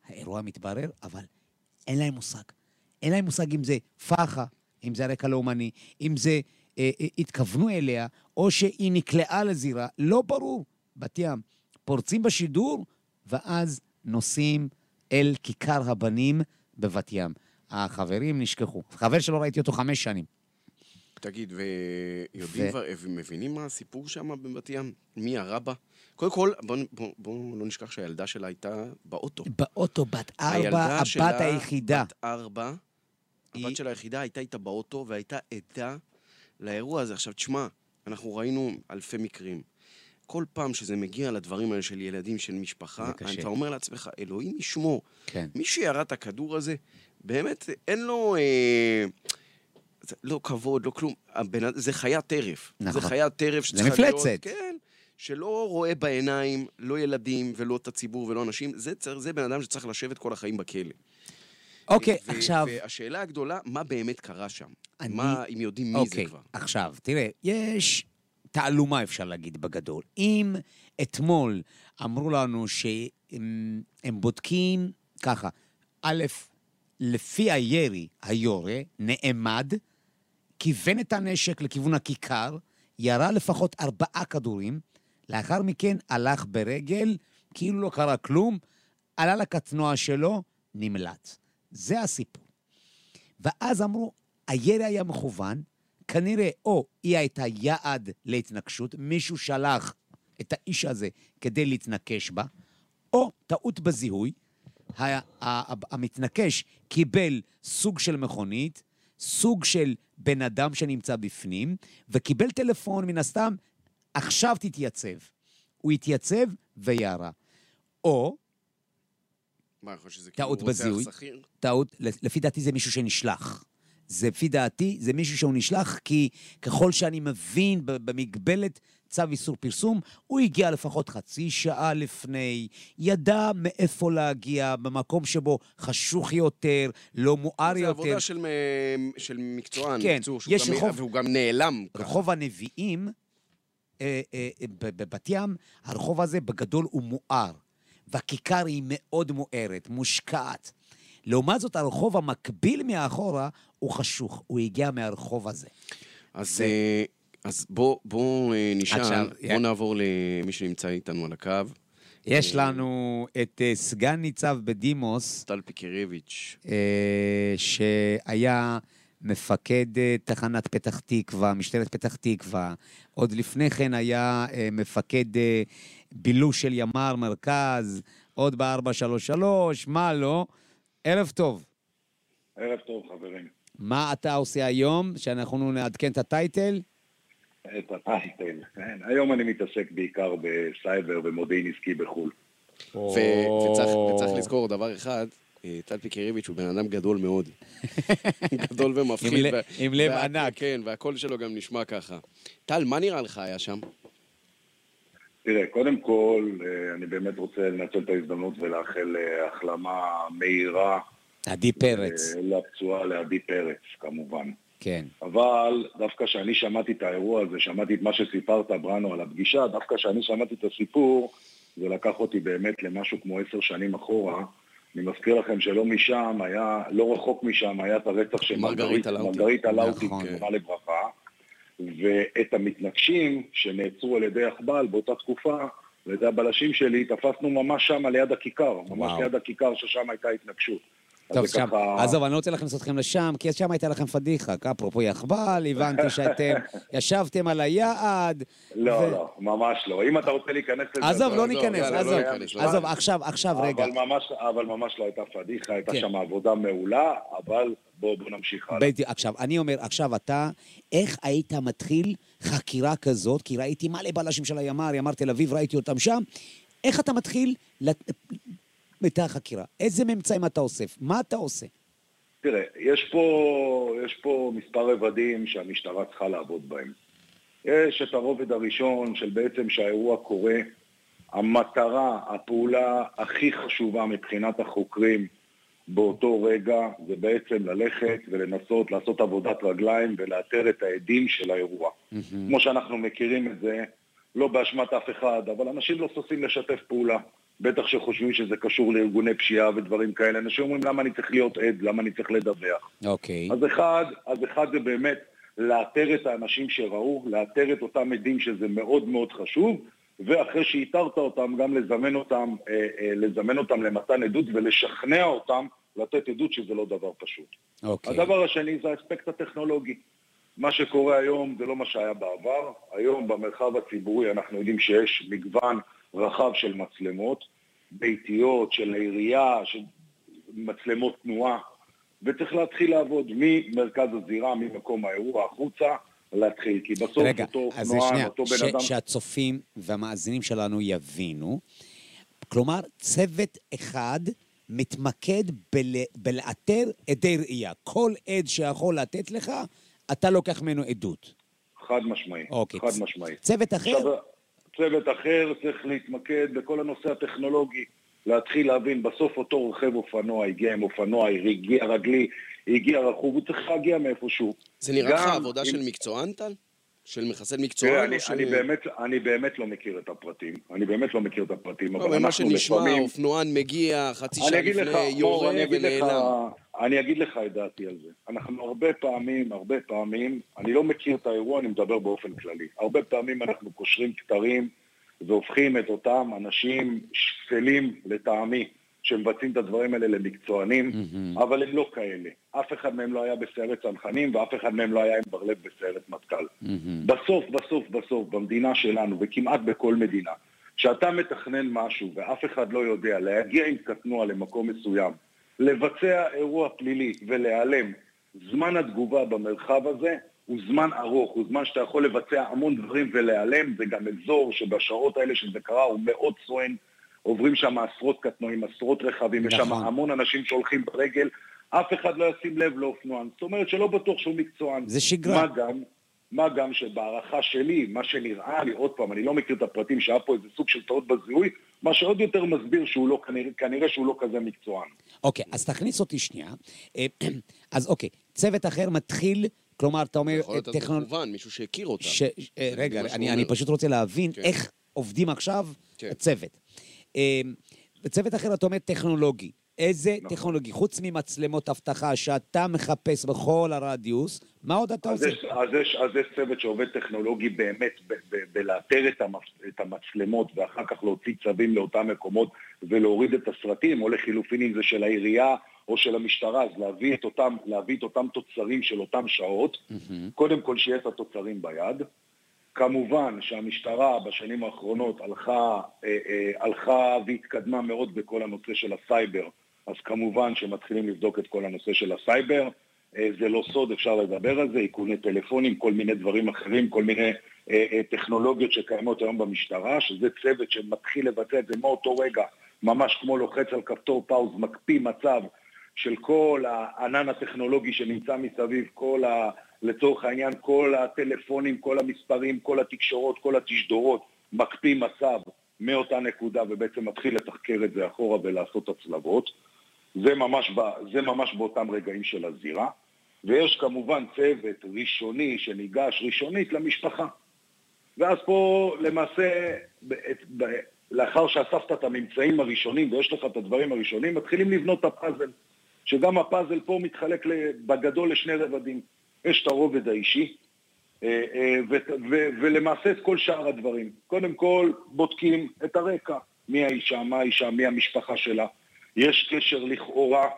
האירוע מתברר, אבל אין להם מושג. אין להם מושג אם זה פח"ע, אם זה הרקע לאומני, אם זה אה, אה, התכוונו אליה, או שהיא נקלעה לזירה, לא ברור. בת ים, פורצים בשידור, ואז נוסעים אל כיכר הבנים בבת ים. החברים נשכחו. חבר שלא ראיתי אותו חמש שנים. תגיד, ויודעים ו- כבר, ומבינים מה הסיפור שם בבת ים? מי ירה בה? קודם כל, בואו בוא, בוא לא נשכח שהילדה שלה הייתה באוטו. באוטו, בת ארבע, הבת שלה, היחידה. בת ארבע, היא- הבת שלה היחידה הייתה איתה באוטו והייתה עדה לאירוע הזה. עכשיו, תשמע, אנחנו ראינו אלפי מקרים. כל פעם שזה מגיע לדברים האלה של ילדים, של משפחה, זה. אתה אומר לעצמך, אלוהים ישמור. כן. מי שירה את הכדור הזה, באמת, אין לו... אה, זה לא כבוד, לא כלום. הבן, זה חיית טרף. נכון. זה חיית טרף זה שצריכה מפלצת. להיות... כן. שלא רואה בעיניים, לא ילדים ולא את הציבור ולא אנשים. זה, זה בן אדם שצריך לשבת כל החיים בכלא. אוקיי, ו- עכשיו... והשאלה הגדולה, מה באמת קרה שם? אני- מה, אם יודעים מי אוקיי, זה כבר? עכשיו, תראה, יש תעלומה, אפשר להגיד, בגדול. אם אתמול אמרו לנו שהם הם בודקים ככה, א', לפי הירי, היורה נעמד, כיוון את הנשק לכיוון הכיכר, ירה לפחות ארבעה כדורים, לאחר מכן הלך ברגל, כאילו לא קרה כלום, עלה לקטנוע שלו, נמלט. זה הסיפור. ואז אמרו, הירי היה מכוון, כנראה או היא הייתה יעד להתנגשות, מישהו שלח את האיש הזה כדי להתנקש בה, או טעות בזיהוי, המתנקש קיבל סוג של מכונית, סוג של בן אדם שנמצא בפנים, וקיבל טלפון מן הסתם, עכשיו תתייצב. הוא התייצב וירה. או מה, אני חושב שזה כאילו רוצח. שכיר? טעות, לפי דעתי זה מישהו שנשלח. זה, לפי דעתי, זה מישהו שהוא נשלח, כי ככל שאני מבין במגבלת צו איסור פרסום, הוא הגיע לפחות חצי שעה לפני, ידע מאיפה להגיע, במקום שבו חשוך יותר, לא מואר זה יותר. עבודה של, מ- של מקצוען, כן, בקיצור, שהוא יש גם- רחוב- והוא גם נעלם. ככה. רחוב הנביאים אה, אה, בבת ים, הרחוב הזה בגדול הוא מואר, והכיכר היא מאוד מוארת, מושקעת. לעומת זאת, הרחוב המקביל מאחורה הוא חשוך, הוא הגיע מהרחוב הזה. אז, אה, אז בוא, בוא אה, נשאל, עכשיו, בוא יא- נעבור למי שנמצא איתנו על הקו, יש לנו את אה, סגן ניצב בדימוס, טל פיקרביץ'. אה, שהיה מפקד אה, תחנת פתח תקווה, משטרת פתח תקווה. עוד לפני כן היה אה, מפקד אה, בילוש של ימ"ר מרכז, עוד ב-433, מה לא. ערב טוב. ערב טוב, חברים. מה אתה עושה היום, שאנחנו נעדכן את הטייטל? את הטייטל. כן. היום אני מתעסק בעיקר בסייבר ומודיעין עסקי בחו"ל. ו- וצריך, וצריך לזכור דבר אחד, אה, טל פיקרביץ' הוא בן אדם גדול מאוד. גדול ומפחיד. עם לב ענק. כן, והקול שלו גם נשמע ככה. טל, מה נראה לך היה שם? תראה, קודם כל, אה, אני באמת רוצה לנצל את ההזדמנות ולאחל אה, החלמה מהירה עדי פרץ. אה, לפצועה לעדי פרץ, כמובן. כן. אבל דווקא כשאני שמעתי את האירוע הזה, שמעתי את מה שסיפרת, בראנו, על הפגישה, דווקא כשאני שמעתי את הסיפור, זה לקח אותי באמת למשהו כמו עשר שנים אחורה. אני מזכיר לכם שלא משם היה, לא רחוק משם היה את הרצח של מרגריטה לאוטי. מרגריטה לאוטי, נכון. זכרה לברכה, ואת המתנגשים שנעצרו על ידי יחב"ל באותה תקופה, ידי הבלשים שלי, תפסנו ממש שם ליד הכיכר, ממש וואו. ליד הכיכר ששם הייתה התנגשות. אז טוב, שם, ככה- עזוב, אני לא רוצה להכניס אתכם לשם, כי שם הייתה לכם פדיחה. אפרופו יחב"ל, הבנתי שאתם ישבתם על היעד. לא, ו- לא, ממש לא. אם אתה רוצה להיכנס לזה... עזוב, לא עזוב, ניכנס, עזוב, לא לא עזוב, ניכנס. עכשיו, עכשיו, רגע. אבל ממש, אבל ממש לא הייתה פדיחה, הייתה כן. שם עבודה מעולה, אבל בואו בוא נמשיך הלאה. בדיוק, עכשיו, אני אומר, עכשיו אתה, איך היית מתחיל חקירה כזאת? כי ראיתי מלא בלשים של הימ"ר, ימ"ר תל אביב, ראיתי אותם שם. איך אתה מתחיל לת- את החקירה? איזה ממצאים אתה אוסף? מה אתה עושה? תראה, יש פה, יש פה מספר רבדים שהמשטרה צריכה לעבוד בהם. יש את הרובד הראשון של בעצם שהאירוע קורה, המטרה, הפעולה הכי חשובה מבחינת החוקרים באותו רגע זה בעצם ללכת ולנסות לעשות עבודת רגליים ולאתר את העדים של האירוע. כמו שאנחנו מכירים את זה, לא באשמת אף אחד, אבל אנשים לא ששים לשתף פעולה. בטח שחושבים שזה קשור לארגוני פשיעה ודברים כאלה. אנשים אומרים למה אני צריך להיות עד, למה אני צריך לדווח. אוקיי. אז אחד, אז אחד זה באמת לאתר את האנשים שראו, לאתר את אותם עדים שזה מאוד מאוד חשוב, ואחרי שאיתרת אותם, גם לזמן אותם, אה, אה, לזמן אותם למתן עדות ולשכנע אותם לתת עדות שזה לא דבר פשוט. אוקיי. הדבר השני זה האספקט הטכנולוגי. מה שקורה היום זה לא מה שהיה בעבר. היום במרחב הציבורי אנחנו יודעים שיש מגוון רחב של מצלמות, ביתיות, של העירייה, של מצלמות תנועה, וצריך להתחיל לעבוד ממרכז הזירה, ממקום האירוע החוצה, להתחיל. כי בסוף רגע, אותו אז אופנוען, שנייה, אותו ש- בן אדם... שהצופים והמאזינים שלנו יבינו, כלומר, צוות אחד מתמקד בל, בלאתר עדי ראייה. כל עד שיכול לתת לך, אתה לוקח ממנו עדות. חד משמעי, אוקיי. חד משמעי. צוות אחר, עכשיו, צוות אחר צריך להתמקד בכל הנושא הטכנולוגי, להתחיל להבין, בסוף אותו רוכב אופנוע הגיע עם אופנוע, הגיע רגלי, הגיע רכוב, הוא צריך להגיע מאיפשהו. זה נראה לך עבודה אם- של מקצוען, טל? של מחסל תראה, מקצוען? אני, או של- אני, באמת, אני באמת לא מכיר את הפרטים, אני באמת לא מכיר את הפרטים, לא, אבל אנחנו שנשמע, לפעמים... אופנוען מגיע חצי אני שעה לך, לפני, מור, יורה אני אגיד לך, ונעלם. אני אגיד לך את דעתי על זה. אנחנו הרבה פעמים, הרבה פעמים, אני לא מכיר את האירוע, אני מדבר באופן כללי. הרבה פעמים אנחנו קושרים כתרים והופכים את אותם אנשים שפלים לטעמי, שמבצעים את הדברים האלה למקצוענים, אבל הם לא כאלה. אף אחד מהם לא היה בסיירת צנחנים ואף אחד מהם לא היה עם בר-לב בסיירת מטכ"ל. בסוף, בסוף, בסוף, במדינה שלנו, וכמעט בכל מדינה, כשאתה מתכנן משהו ואף אחד לא יודע להגיע עם קטנוע למקום מסוים, לבצע אירוע פלילי ולהיעלם, זמן התגובה במרחב הזה הוא זמן ארוך, הוא זמן שאתה יכול לבצע המון דברים ולהיעלם, זה גם אזור שבשעות האלה שזה קרה הוא מאוד סואן, עוברים שם עשרות קטנועים, עשרות רכבים, יש שם נכון. המון אנשים שהולכים ברגל, אף אחד לא ישים לב לאופנוען, זאת אומרת שלא בטוח שהוא מקצוען. זה שגרה. מה גם, מה גם שבהערכה שלי, מה שנראה לי, עוד פעם, אני לא מכיר את הפרטים, שהיה פה איזה סוג של טעות בזיהוי, מה שעוד יותר מסביר שהוא לא, כנראה, כנראה שהוא לא כזה מקצוען. אוקיי, אז תכניס אותי שנייה. אה, אז אוקיי, צוות אחר מתחיל, כלומר, אתה אומר, יכול להיות טכנולוגיה... כמובן, מישהו שהכיר אותה. ש... אה, רגע, שהוא אני. אני פשוט רוצה להבין כן. איך עובדים עכשיו כן. הצוות. אה, צוות אחר, אתה אומר טכנולוגי. איזה נכון. טכנולוגי? חוץ ממצלמות אבטחה שאתה מחפש בכל הרדיוס, מה עוד אתה אז עושה? יש, אז, יש, אז יש צוות שעובד טכנולוגי באמת ב- ב- בלאתר את, המפ, את המצלמות ואחר כך להוציא צווים לאותם מקומות ולהוריד את הסרטים, או לחילופין אם זה של העירייה או של המשטרה, אז להביא את אותם, להביא את אותם תוצרים של אותם שעות, קודם כל שיהיה את התוצרים ביד. כמובן שהמשטרה בשנים האחרונות הלכה, אה, אה, הלכה והתקדמה מאוד בכל הנושא של הסייבר, אז כמובן שמתחילים לבדוק את כל הנושא של הסייבר. אה, זה לא סוד, אפשר לדבר על זה, איכוני טלפונים, כל מיני דברים אחרים, כל מיני אה, אה, טכנולוגיות שקיימות היום במשטרה, שזה צוות שמתחיל לבצע את זה מאותו רגע, ממש כמו לוחץ על כפתור פאוז, מקפיא מצב של כל הענן הטכנולוגי שנמצא מסביב, כל ה... לצורך העניין, כל הטלפונים, כל המספרים, כל התקשורות, כל התשדורות, מקפיא מצב מאותה נקודה ובעצם מתחיל לתחקר את זה אחורה ולעשות הצלבות. זה ממש, ב, זה ממש באותם רגעים של הזירה. ויש כמובן צוות ראשוני שניגש ראשונית למשפחה. ואז פה למעשה, לאחר שאספת את הממצאים הראשונים ויש לך את הדברים הראשונים, מתחילים לבנות את הפאזל. שגם הפאזל פה מתחלק בגדול לשני רבדים. יש את הרובד האישי, אה, אה, ולמעשה את כל שאר הדברים. קודם כל, בודקים את הרקע. מי האישה, מה האישה, מי המשפחה שלה. יש קשר לכאורה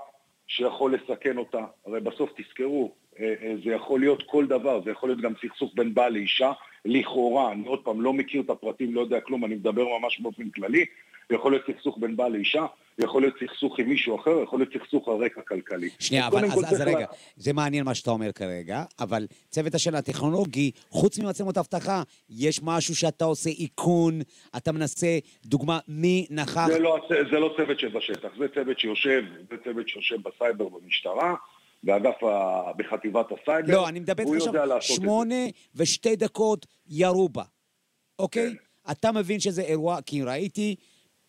שיכול לסכן אותה. הרי בסוף תזכרו, אה, זה יכול להיות כל דבר, זה יכול להיות גם סכסוך בין בעל לאישה, לכאורה, אני עוד פעם לא מכיר את הפרטים, לא יודע כלום, אני מדבר ממש באופן כללי, יכול להיות סכסוך בין בעל לאישה, יכול להיות סכסוך עם מישהו אחר, יכול להיות סכסוך על רקע כלכלי. שנייה, אבל אז, אז רגע, לה... זה מעניין מה שאתה אומר כרגע, אבל צוות השנה הטכנולוגי, חוץ ממצלמות אבטחה, יש משהו שאתה עושה איכון, אתה מנסה, דוגמה, מי נכח... זה לא, זה לא צוות שבשטח, זה צוות שיושב, זה צוות שיושב בסייבר במשטרה. באגף, ה... בחטיבת הסייבר. לא, אני מדבר איתך עכשיו, שמונה ושתי דקות ירו בה, אוקיי? כן. אתה מבין שזה אירוע, כי ראיתי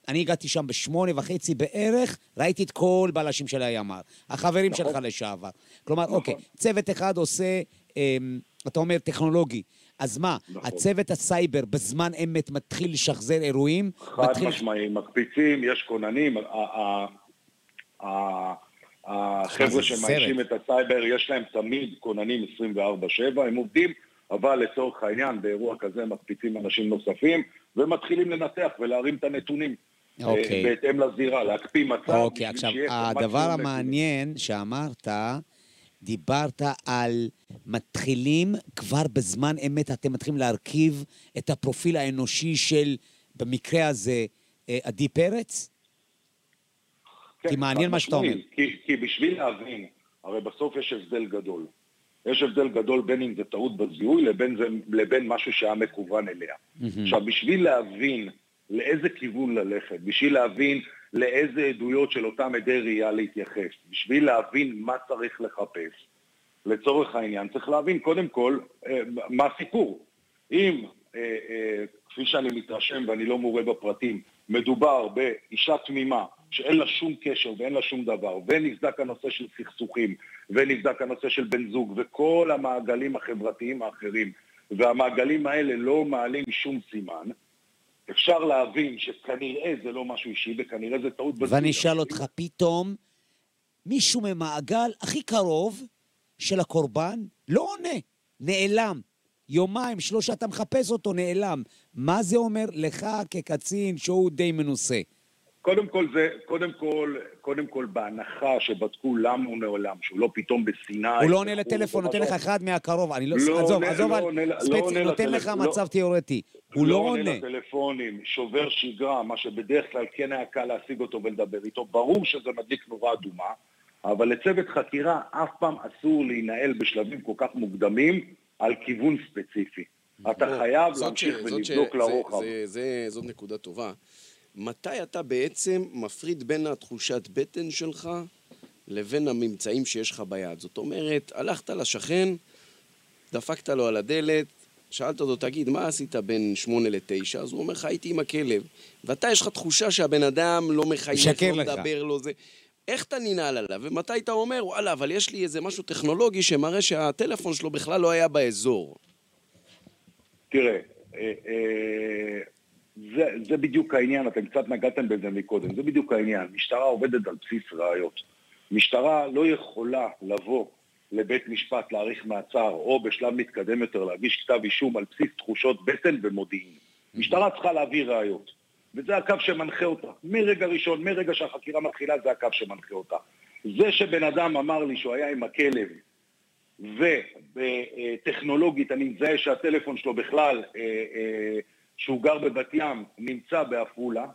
אני הגעתי שם בשמונה וחצי בערך, ראיתי את כל בלשים של הימ"ר, החברים נכון. שלך לשעבר. כלומר, נכון. אוקיי, צוות אחד עושה, אמ, אתה אומר, טכנולוגי. אז מה, נכון. הצוות הסייבר בזמן אמת מתחיל לשחזר אירועים? חד מתחיל... משמעי, מקפיצים, יש כוננים. החבר'ה שמאיישים את הסייבר, יש להם תמיד כוננים 24-7, הם עובדים, אבל לצורך העניין, באירוע כזה מקפיצים אנשים נוספים, ומתחילים לנתח ולהרים את הנתונים. אוקיי. בהתאם לזירה, להקפיא מצב. אוקיי, עכשיו, הדבר המעניין שאמרת, דיברת על מתחילים, כבר בזמן אמת אתם מתחילים להרכיב את הפרופיל האנושי של, במקרה הזה, אה, עדי פרץ? כן, כי מעניין מה שאתה אומר. כי, כי בשביל להבין, הרי בסוף יש הבדל גדול. יש הבדל גדול בין אם זה טעות בזיהוי לבין, זה, לבין משהו שהיה מכוון אליה. Mm-hmm. עכשיו, בשביל להבין לאיזה כיוון ללכת, בשביל להבין לאיזה עדויות של אותם עדי ראייה להתייחס, בשביל להבין מה צריך לחפש. לצורך העניין צריך להבין קודם כל אה, מה הסיפור. אם, אה, אה, כפי שאני מתרשם ואני לא מורה בפרטים, מדובר באישה תמימה שאין לה שום קשר ואין לה שום דבר, ונבדק הנושא של סכסוכים, ונבדק הנושא של בן זוג, וכל המעגלים החברתיים האחרים, והמעגלים האלה לא מעלים שום סימן, אפשר להבין שכנראה זה לא משהו אישי, וכנראה זה טעות בזמן. ואני אשאל אותך, פתאום מישהו ממעגל הכי קרוב של הקורבן לא עונה, נעלם. יומיים, שלושה, אתה מחפש אותו, נעלם. מה זה אומר לך כקצין שהוא די מנוסה? קודם כל זה, קודם כל, קודם כל בהנחה שבדקו למה הוא נעלם, שהוא לא פתאום בסיני. הוא לא עונה לטלפון, נותן לך אחד מהקרוב, אני לא... לא עזוב, עזוב, לא ספציפי, נותן לך מצב תיאורטי. הוא לא עונה. לא עונה לטלפונים, שובר שגרה, מה שבדרך כלל כן היה קל להשיג אותו ולדבר איתו. ברור שזה מדליק נורה אדומה, אבל לצוות חקירה אף פעם אסור להינעל בשלבים כל כך מוקדמים על כיוון ספציפי. אתה חייב להמשיך ולבדוק לרוחב. זאת נקודה טובה. מתי אתה בעצם מפריד בין התחושת בטן שלך לבין הממצאים שיש לך ביד. זאת אומרת, הלכת לשכן, דפקת לו על הדלת, שאלת אותו, תגיד, מה עשית בין שמונה לתשע? אז הוא אומר לך, הייתי עם הכלב. ואתה, יש לך תחושה שהבן אדם לא מחייך, לא מדבר לו, זה... איך אתה ננעל עליו? ומתי אתה אומר, וואלה, אבל יש לי איזה משהו טכנולוגי שמראה שהטלפון שלו בכלל לא היה באזור? תראה, אה, אה, זה, זה בדיוק העניין, אתם קצת נגעתם בזה מקודם, זה בדיוק העניין. משטרה עובדת על בסיס ראיות. משטרה לא יכולה לבוא לבית משפט להאריך מעצר, או בשלב מתקדם יותר להגיש כתב אישום על בסיס תחושות בטן ומודיעין. משטרה צריכה להביא ראיות. וזה הקו שמנחה אותה. מרגע ראשון, מרגע שהחקירה מתחילה, זה הקו שמנחה אותה. זה שבן אדם אמר לי שהוא היה עם הכלב, וטכנולוגית אני מזהה שהטלפון שלו בכלל אה, אה, שהוא גר בבת ים, נמצא בעפולה,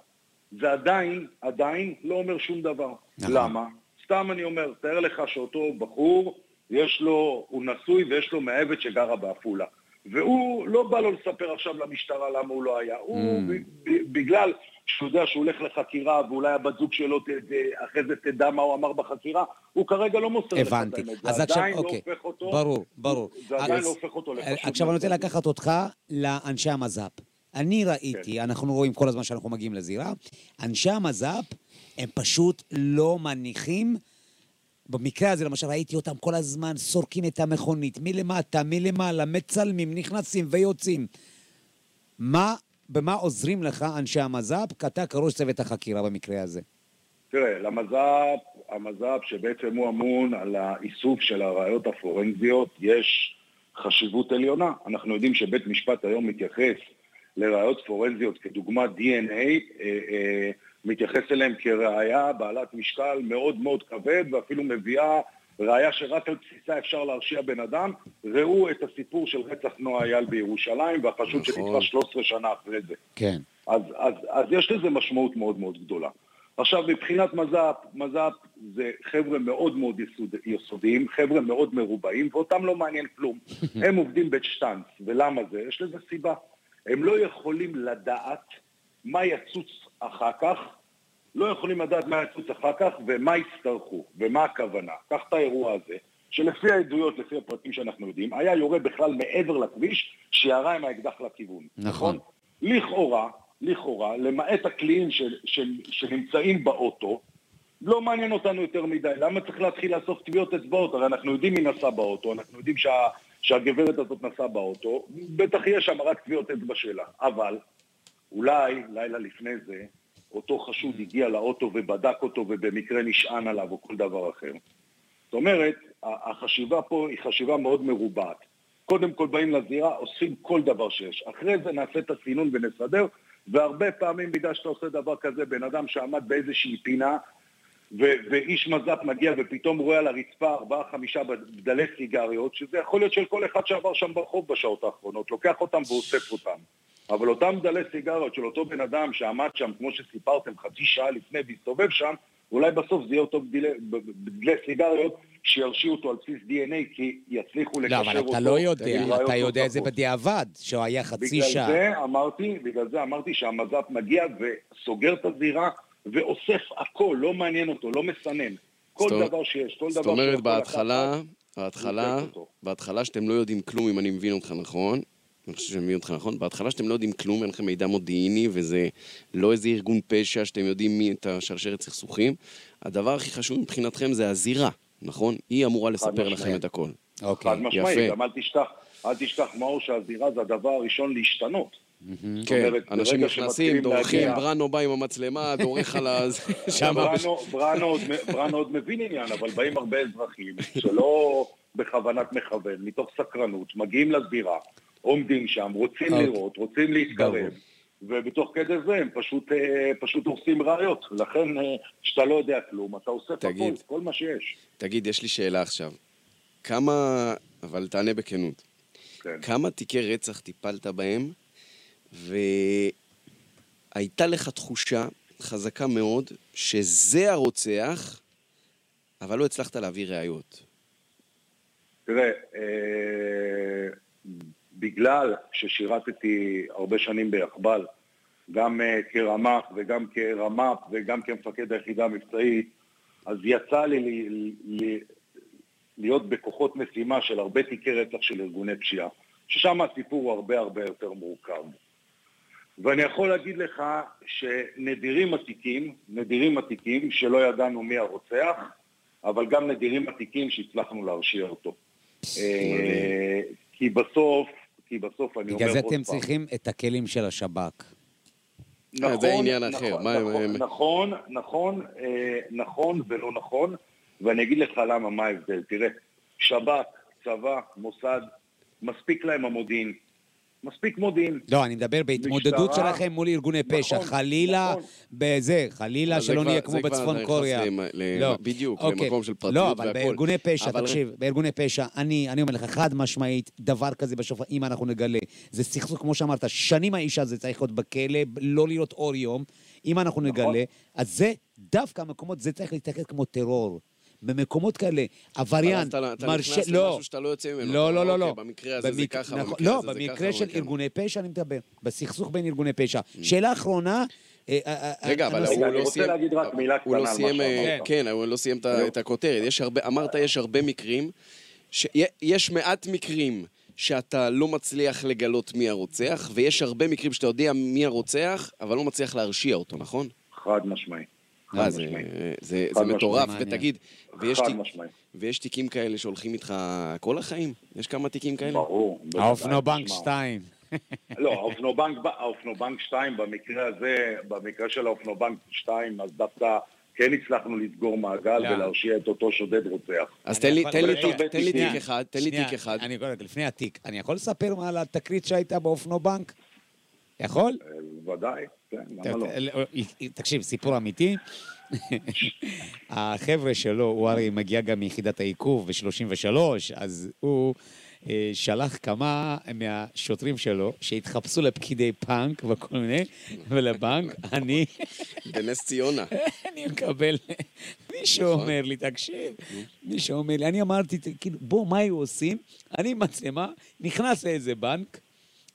זה עדיין, עדיין לא אומר שום דבר. נכון. למה? סתם אני אומר, תאר לך שאותו בחור, יש לו, הוא נשוי ויש לו מאהבת שגרה בעפולה. והוא, לא בא לו לספר עכשיו למשטרה למה הוא לא היה. הוא, mm. בגלל שהוא יודע שהוא הולך לחקירה ואולי הבת זוג שלו אחרי זה תדע מה הוא אמר בחקירה, הוא כרגע לא מוסר לך את האמת. הבנתי. אז עכשיו, לא אוקיי. ברור, ברור. זה עדיין לא הופך אותו לחשוב. עכשיו אני רוצה לקחת אותך לאנשי המז"פ. אני ראיתי, כן. אנחנו רואים כל הזמן שאנחנו מגיעים לזירה, אנשי המז"פ הם פשוט לא מניחים במקרה הזה, למשל, ראיתי אותם כל הזמן סורקים את המכונית, מלמטה, מלמעלה, מצלמים, נכנסים ויוצאים. מה, במה עוזרים לך אנשי המז"פ, אתה כראש צוות החקירה במקרה הזה? תראה, למז"פ, המז"פ שבעצם הוא אמון על האיסוף של הראיות הפורנזיות, יש חשיבות עליונה. אנחנו יודעים שבית משפט היום מתייחס לראיות פורנזיות כדוגמת DNA, אה, אה, מתייחס אליהם כראיה בעלת משקל מאוד מאוד כבד ואפילו מביאה ראיה שרק על בסיסה אפשר להרשיע בן אדם. ראו את הסיפור של רצח נועה אייל בירושלים והחשוד נכון. שנקרא 13 שנה אחרי זה. כן. אז, אז, אז יש לזה משמעות מאוד מאוד גדולה. עכשיו, מבחינת מז"פ, מז"פ זה חבר'ה מאוד מאוד יסוד, יסודיים, חבר'ה מאוד מרובעים, ואותם לא מעניין כלום. הם עובדים בשטאנץ, ולמה זה? יש לזה סיבה. הם לא יכולים לדעת מה יצוץ אחר כך, לא יכולים לדעת מה יצוץ אחר כך ומה יצטרכו, ומה הכוונה. קח את האירוע הזה, שלפי העדויות, לפי הפרטים שאנחנו יודעים, היה יורה בכלל מעבר לכביש, שירה עם האקדח לכיוון. נכון. לכאורה, לכאורה, למעט הקליעים שנמצאים באוטו, לא מעניין אותנו יותר מדי. למה צריך להתחיל לאסוף טביעות אצבעות? הרי אנחנו יודעים מי נסע באוטו, אנחנו יודעים שה, שהגברת הזאת נסעה באוטו, בטח יש שם רק טביעות אצבע שלה. אבל אולי, לילה לפני זה, אותו חשוד הגיע לאוטו ובדק אותו ובמקרה נשען עליו או כל דבר אחר. זאת אומרת, החשיבה פה היא חשיבה מאוד מרובעת. קודם כל באים לזירה, אוספים כל דבר שיש. אחרי זה נעשה את הסינון ונסדר, והרבה פעמים בגלל שאתה עושה דבר כזה, בן אדם שעמד באיזושהי פינה, ו- ואיש מז"פ מגיע ופתאום רואה על הרצפה ארבעה חמישה בדלי סיגריות, שזה יכול להיות של כל אחד שעבר שם ברחוב בשעות האחרונות, לוקח אותם ואוסף אותם. אבל אותם דלי סיגריות של אותו בן אדם שעמד שם, כמו שסיפרתם, חצי שעה לפני והסתובב שם, אולי בסוף זה יהיה אותו בדלי סיגריות שירשיעו אותו על בסיס DNA, כי יצליחו לקשר אותו. לא, אבל אתה לא יודע, אתה יודע את זה בדיעבד, שהוא היה חצי שעה. בגלל זה אמרתי, בגלל זה אמרתי שהמז"פ מגיע וסוגר את הזירה ואוסף הכל, לא מעניין אותו, לא מסנן. כל דבר שיש, כל דבר זאת אומרת, בהתחלה, בהתחלה, בהתחלה שאתם לא יודעים כלום, אם אני מבין אותך נכון, אני חושב שאני מבין אותך נכון, בהתחלה שאתם לא יודעים כלום, אין לכם מידע מודיעיני, וזה לא איזה ארגון פשע שאתם יודעים מי את השרשרת סכסוכים, הדבר הכי חשוב מבחינתכם זה הזירה, נכון? היא אמורה לספר לכם את הכל. אוקיי, חד משמעית, גם אל תשכח, אל תשכח, מאור, שהזירה זה הדבר הראשון להשתנות. כן, אנשים נכנסים, דורכים, בראנו בא עם המצלמה, דורך על ה... בראנו עוד מבין עניין, אבל באים הרבה אזרחים שלא בכוונת מכוון, מתוך סקרנות, מגיעים לזירה, עומדים שם, רוצים אוקיי. לראות, רוצים להתקרב. ובתוך כדי זה הם פשוט, אה, פשוט הורסים ראיות. לכן, אה, כשאתה לא יודע כלום, אתה אוסף הכל, כל מה שיש. תגיד, יש לי שאלה עכשיו. כמה, אבל תענה בכנות, כן. כמה תיקי רצח טיפלת בהם, והייתה לך תחושה חזקה מאוד שזה הרוצח, אבל לא הצלחת להביא ראיות? תראה, אה, בגלל ששירתתי הרבה שנים ביחב"ל, גם uh, כרמ"ח וגם כרמ"פ וגם כמפקד היחידה המבצעית, אז יצא לי, לי, לי להיות בכוחות משימה של הרבה תיקי רצח של ארגוני פשיעה, ששם הסיפור הוא הרבה הרבה יותר מורכב. ואני יכול להגיד לך שנדירים התיקים, נדירים התיקים שלא ידענו מי הרוצח, אבל גם נדירים התיקים שהצלחנו להרשיע אותו. אה, כי בסוף כי בסוף אני אומר עוד פעם... בגלל זה אתם צריכים את הכלים של השב"כ. נכון, זה עניין אחר. נכון, נכון, נכון, נכון, אה, נכון ולא נכון, ואני אגיד לך למה, מה ההבדל. תראה, שב"כ, צבא, מוסד, מספיק להם המודיעין. מספיק מודיעין. לא, אני מדבר בהתמודדות משטרה, שלכם מול ארגוני פשע. נכון, חלילה, נכון. בזה, חלילה שלא נהיה כמו בצפון קוריאה. לא, בדיוק, אוקיי. למקום של פרטיות לא, והכל. לא, אבל בארגוני פשע, אבל... תקשיב, בארגוני פשע, אני, אני אומר לך, חד משמעית, דבר כזה בשופר, אם אנחנו נגלה, זה סכסוך, כמו שאמרת, שנים האיש הזה צריך להיות בכלא, לא להיות אור יום. אם אנחנו נגלה, נכון. אז זה, דווקא המקומות, זה צריך להתייחס כמו טרור. במקומות כאלה, עבריין, מרשה... אתה נכנס לא, למשהו שאתה לא יוצא ממנו. לא, לא, לא, לא. במקרה הזה זה ככה, במקרה לא, הזה זה ככה. לא, במקרה של ארגוני פשע אני מדבר. בסכסוך בין ארגוני פשע. Mm. שאלה אחרונה... אה, אה, אה, רגע, אבל הוא לא סיים... אני רוצה להגיד רק מילה קטנה על מה שאמרת. כן, הוא לא סיים את הכותרת. אמרת, יש הרבה מקרים, יש מעט מקרים שאתה לא מצליח לגלות מי הרוצח, ויש הרבה מקרים שאתה יודע מי הרוצח, אבל לא מצליח להרשיע אותו, נכון? חד משמעי. אה, זה, זה, זה מטורף, ותגיד, ויש, תיק. ויש תיקים כאלה שהולכים איתך כל החיים? יש כמה תיקים כאלה? ברור. האופנובנק תשמע. 2. לא, האופנובנק, האופנובנק 2, במקרה הזה, במקרה של האופנובנק 2, אז דווקא כן הצלחנו לסגור מעגל. ולהרשיע את אותו שודד רוצח. אז תן לי, תיק, תן לי שנייה, תיק אחד, תן לי תיק אחד. אני קודם, לפני התיק, אני יכול לספר מה על התקרית שהייתה באופנובנק? יכול? אה, ודאי, כן, למה לא? תקשיב, סיפור אמיתי. החבר'ה שלו, הוא הרי מגיע גם מיחידת העיכוב ב-33, אז הוא אה, שלח כמה מהשוטרים שלו שהתחפשו לפקידי פאנק וכל מיני, ולבנק, אני, בנס ציונה. אני מקבל, מישהו אומר לי, תקשיב, מישהו אומר לי, אני אמרתי, כאילו, בוא, מה היו עושים? אני עם מצלמה, נכנס לאיזה בנק,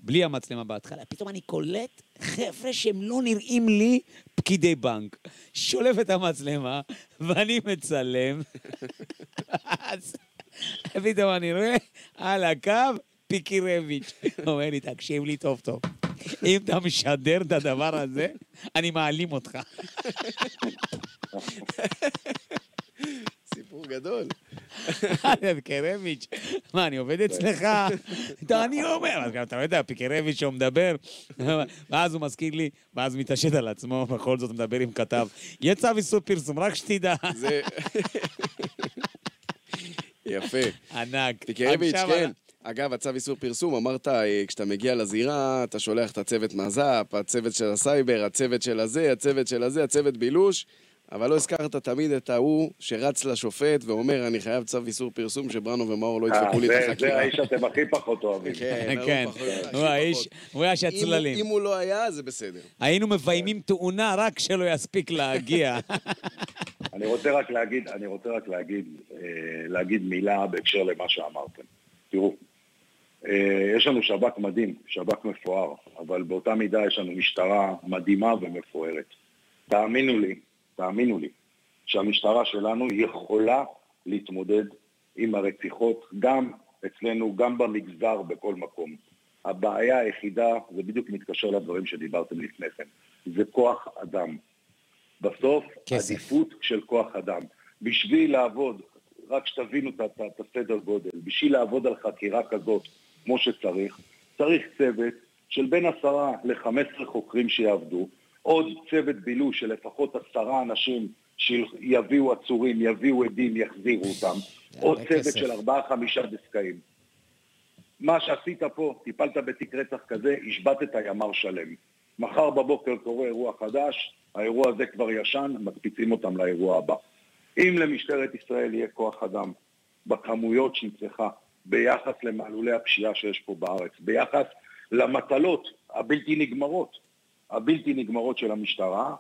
בלי המצלמה בהתחלה, פתאום אני קולט חבר'ה שהם לא נראים לי פקידי בנק. שולף את המצלמה, ואני מצלם. אז פתאום אני רואה, על הקו, פיקרביץ'. הוא אומר לי, תקשיב לי טוב טוב. אם אתה משדר את הדבר הזה, אני מעלים אותך. סיפור גדול. פיקרביץ', מה, אני עובד אצלך? אתה, אני אומר, אז גם אתה יודע, פיקרביץ' שהוא מדבר, ואז הוא מזכיר לי, ואז מתעשת על עצמו, בכל זאת מדבר עם כתב. יהיה צו איסור פרסום, רק שתדע. זה... יפה. ענק. פיקרביץ', כן. אגב, הצו איסור פרסום, אמרת, אה, כשאתה מגיע לזירה, אתה שולח את הצוות מהזה, הצוות של הסייבר, הצוות של הזה, הצוות של הזה, הצוות בילוש, אבל לא הזכרת תמיד את ההוא שרץ לשופט ואומר, אני חייב צו איסור פרסום, שבראנו ומאור לא אה, ידפקו לי את זה- זה החקירה. האיש שאתם הכי פחות אוהבים. כן, כן, הוא פחות- הוא האיש. הוא האיש אם הוא- הצללים. אם הוא לא היה, זה בסדר. היינו מביימים תאונה רק שלא יספיק להגיע. אני רוצה רק להגיד, אני רוצה רק להגיד, אה, להגיד מילה בהקשר למה שאמרתם. תראו, אה, יש לנו שב"כ מדהים, שב"כ מפואר, אבל באותה מידה יש לנו משטרה מדהימה ומפוארת. תאמינו לי, תאמינו לי, שהמשטרה שלנו יכולה להתמודד עם הרציחות גם אצלנו, גם במגזר, בכל מקום. הבעיה היחידה, זה בדיוק מתקשר לדברים שדיברתם לפני כן, זה כוח אדם. בסוף, כסף. עדיפות של כוח אדם. בשביל לעבוד, רק שתבינו את הסדר גודל, בשביל לעבוד על חקירה כזאת כמו שצריך, צריך צוות של בין עשרה ל-15 חוקרים שיעבדו, עוד צוות בילוש של לפחות עשרה אנשים שיביאו עצורים, יביאו עדים, יחזירו אותם, עוד צוות כסף. של ארבעה-חמישה דסקאים. מה שעשית פה, טיפלת בתיק רצח כזה, השבתת ימ"ר שלם. מחר בבוקר קורה אירוע חדש, האירוע הזה כבר ישן, מקפיצים אותם לאירוע הבא. אם למשטרת ישראל יהיה כוח אדם בכמויות שהיא צריכה, ביחס למעלולי הפשיעה שיש פה בארץ, ביחס למטלות הבלתי נגמרות, הבלתי נגמרות של המשטרה,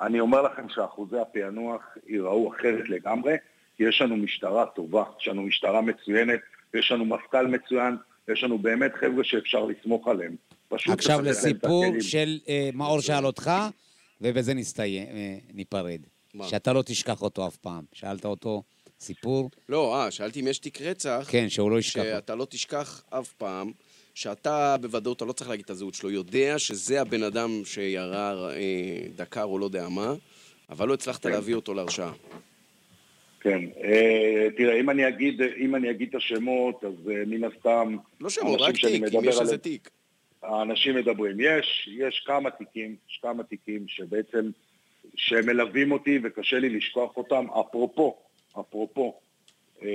אני אומר לכם שאחוזי הפענוח ייראו אחרת לגמרי, כי יש לנו משטרה טובה, יש לנו משטרה מצוינת, יש לנו מפכ"ל מצוין, יש לנו באמת חבר'ה שאפשר לסמוך עליהם. עכשיו לסיפור. של אה, מאור שאל אותך, ובזה נסתיים, אה, ניפרד. מה? שאתה לא תשכח אותו אף פעם. שאלת אותו סיפור, לא, אה, שאלתי אם יש תיק רצח. כן, שהוא לא ישכח. שאתה לא תשכח אף פעם, שאתה בוודאות, אתה לא צריך להגיד את הזהות שלו, יודע שזה הבן אדם שירה, אה, דקר או לא יודע מה, אבל לא הצלחת כן. להביא אותו להרשעה. כן, אה, תראה, אם אני אגיד, אם אני אגיד את השמות, אז אה, מן הסתם... לא שמות, רק תיק, אם יש איזה עליהם- תיק. האנשים מדברים. יש, יש כמה תיקים, יש כמה תיקים שבעצם, שמלווים אותי וקשה לי לשכוח אותם. אפרופו, אפרופו, אה,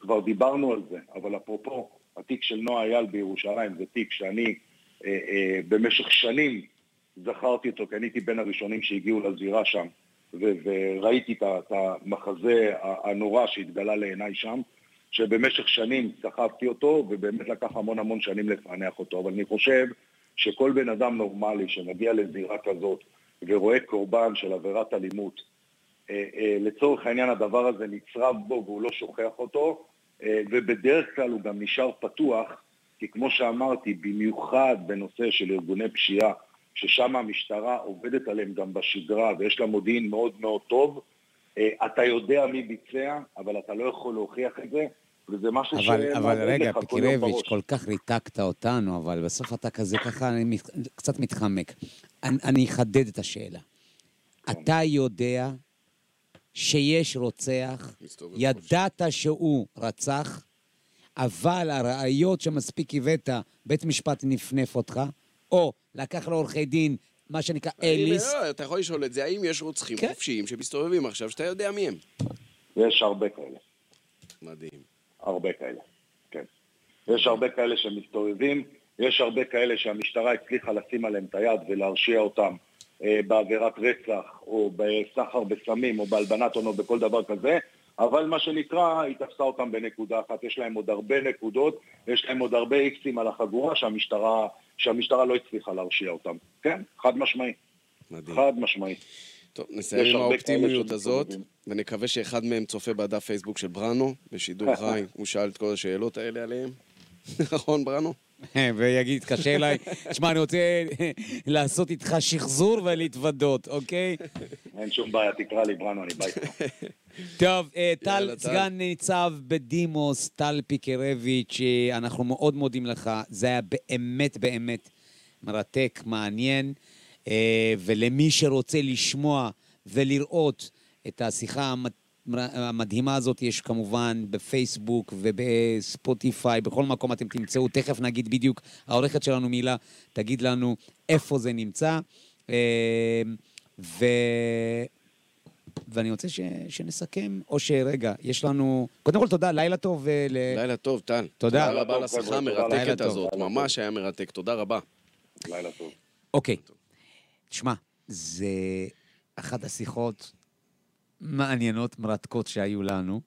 כבר דיברנו על זה, אבל אפרופו, התיק של נועה אייל בירושלים זה תיק שאני אה, אה, במשך שנים זכרתי אותו, כי אני הייתי בין הראשונים שהגיעו לזירה שם, ו- וראיתי את המחזה הנורא שהתגלה לעיניי שם. שבמשך שנים סחבתי אותו, ובאמת לקח המון המון שנים לפענח אותו. אבל אני חושב שכל בן אדם נורמלי שמגיע לזירה כזאת ורואה קורבן של עבירת אלימות, אה, אה, לצורך העניין הדבר הזה נצרב בו והוא לא שוכח אותו, ובדרך כלל הוא גם נשאר פתוח, כי כמו שאמרתי, במיוחד בנושא של ארגוני פשיעה, ששם המשטרה עובדת עליהם גם בשגרה ויש לה מודיעין מאוד מאוד טוב, אה, אתה יודע מי ביצע, אבל אתה לא יכול להוכיח את זה, וזה משהו אבל, אבל שמהדהד רגע, לך כל פיקרביץ', כך ריתקת אותנו, אבל בסוף אתה כזה ככה, אני קצת מתחמק. אני, אני אחדד את השאלה. אתה יודע שיש רוצח, ידעת שהוא רצח, אבל הראיות שמספיק הבאת, בית משפט נפנף אותך, או לקח לעורכי דין, מה שנקרא אליס. לא, אתה יכול לשאול את זה, האם יש רוצחים כן. חופשיים שמסתובבים עכשיו, שאתה יודע מי הם? יש הרבה כאלה. מדהים. הרבה כאלה, כן. יש הרבה כאלה שמסתובבים, יש הרבה כאלה שהמשטרה הצליחה לשים עליהם את היד ולהרשיע אותם בעבירת רצח, או בסחר בסמים, או בהלבנת הון, או בכל דבר כזה, אבל מה שנקרא, היא תפסה אותם בנקודה אחת. יש להם עוד הרבה נקודות, יש להם עוד הרבה איקסים על החגורה שהמשטרה, שהמשטרה לא הצליחה להרשיע אותם. כן, חד משמעי. מדהים. חד משמעי. טוב, נסיים עם האופטימיות הזאת. ונקווה שאחד מהם צופה בדף פייסבוק של בראנו, בשידור חי, הוא שאל את כל השאלות האלה עליהם. נכון, בראנו? ויגיד, יתקשר אליי, תשמע, אני רוצה לעשות איתך שחזור ולהתוודות, אוקיי? אין שום בעיה, תקרא לי, בראנו, אני בא איתך. טוב, אה, טל. סגן ניצב בדימוס, טל פיקרביץ', אה, אנחנו מאוד מודים לך. זה היה באמת באמת מרתק, מעניין, אה, ולמי שרוצה לשמוע ולראות את השיחה המ- המדהימה הזאת, יש כמובן בפייסבוק ובספוטיפיי, בכל מקום אתם תמצאו, תכף נגיד בדיוק, העורכת שלנו מילה תגיד לנו איפה זה נמצא. אה, ו... ואני רוצה ש... שנסכם, או שרגע, יש לנו... קודם כל, תודה, לילה טוב. אה, ל... לילה טוב, טל. תודה. תודה רבה טוב, על השיחה המרתקת טוב. הזאת, לילה ממש היה מרתק, תודה רבה. לילה טוב. אוקיי, תשמע, זה אחת השיחות מעניינות, מרתקות שהיו לנו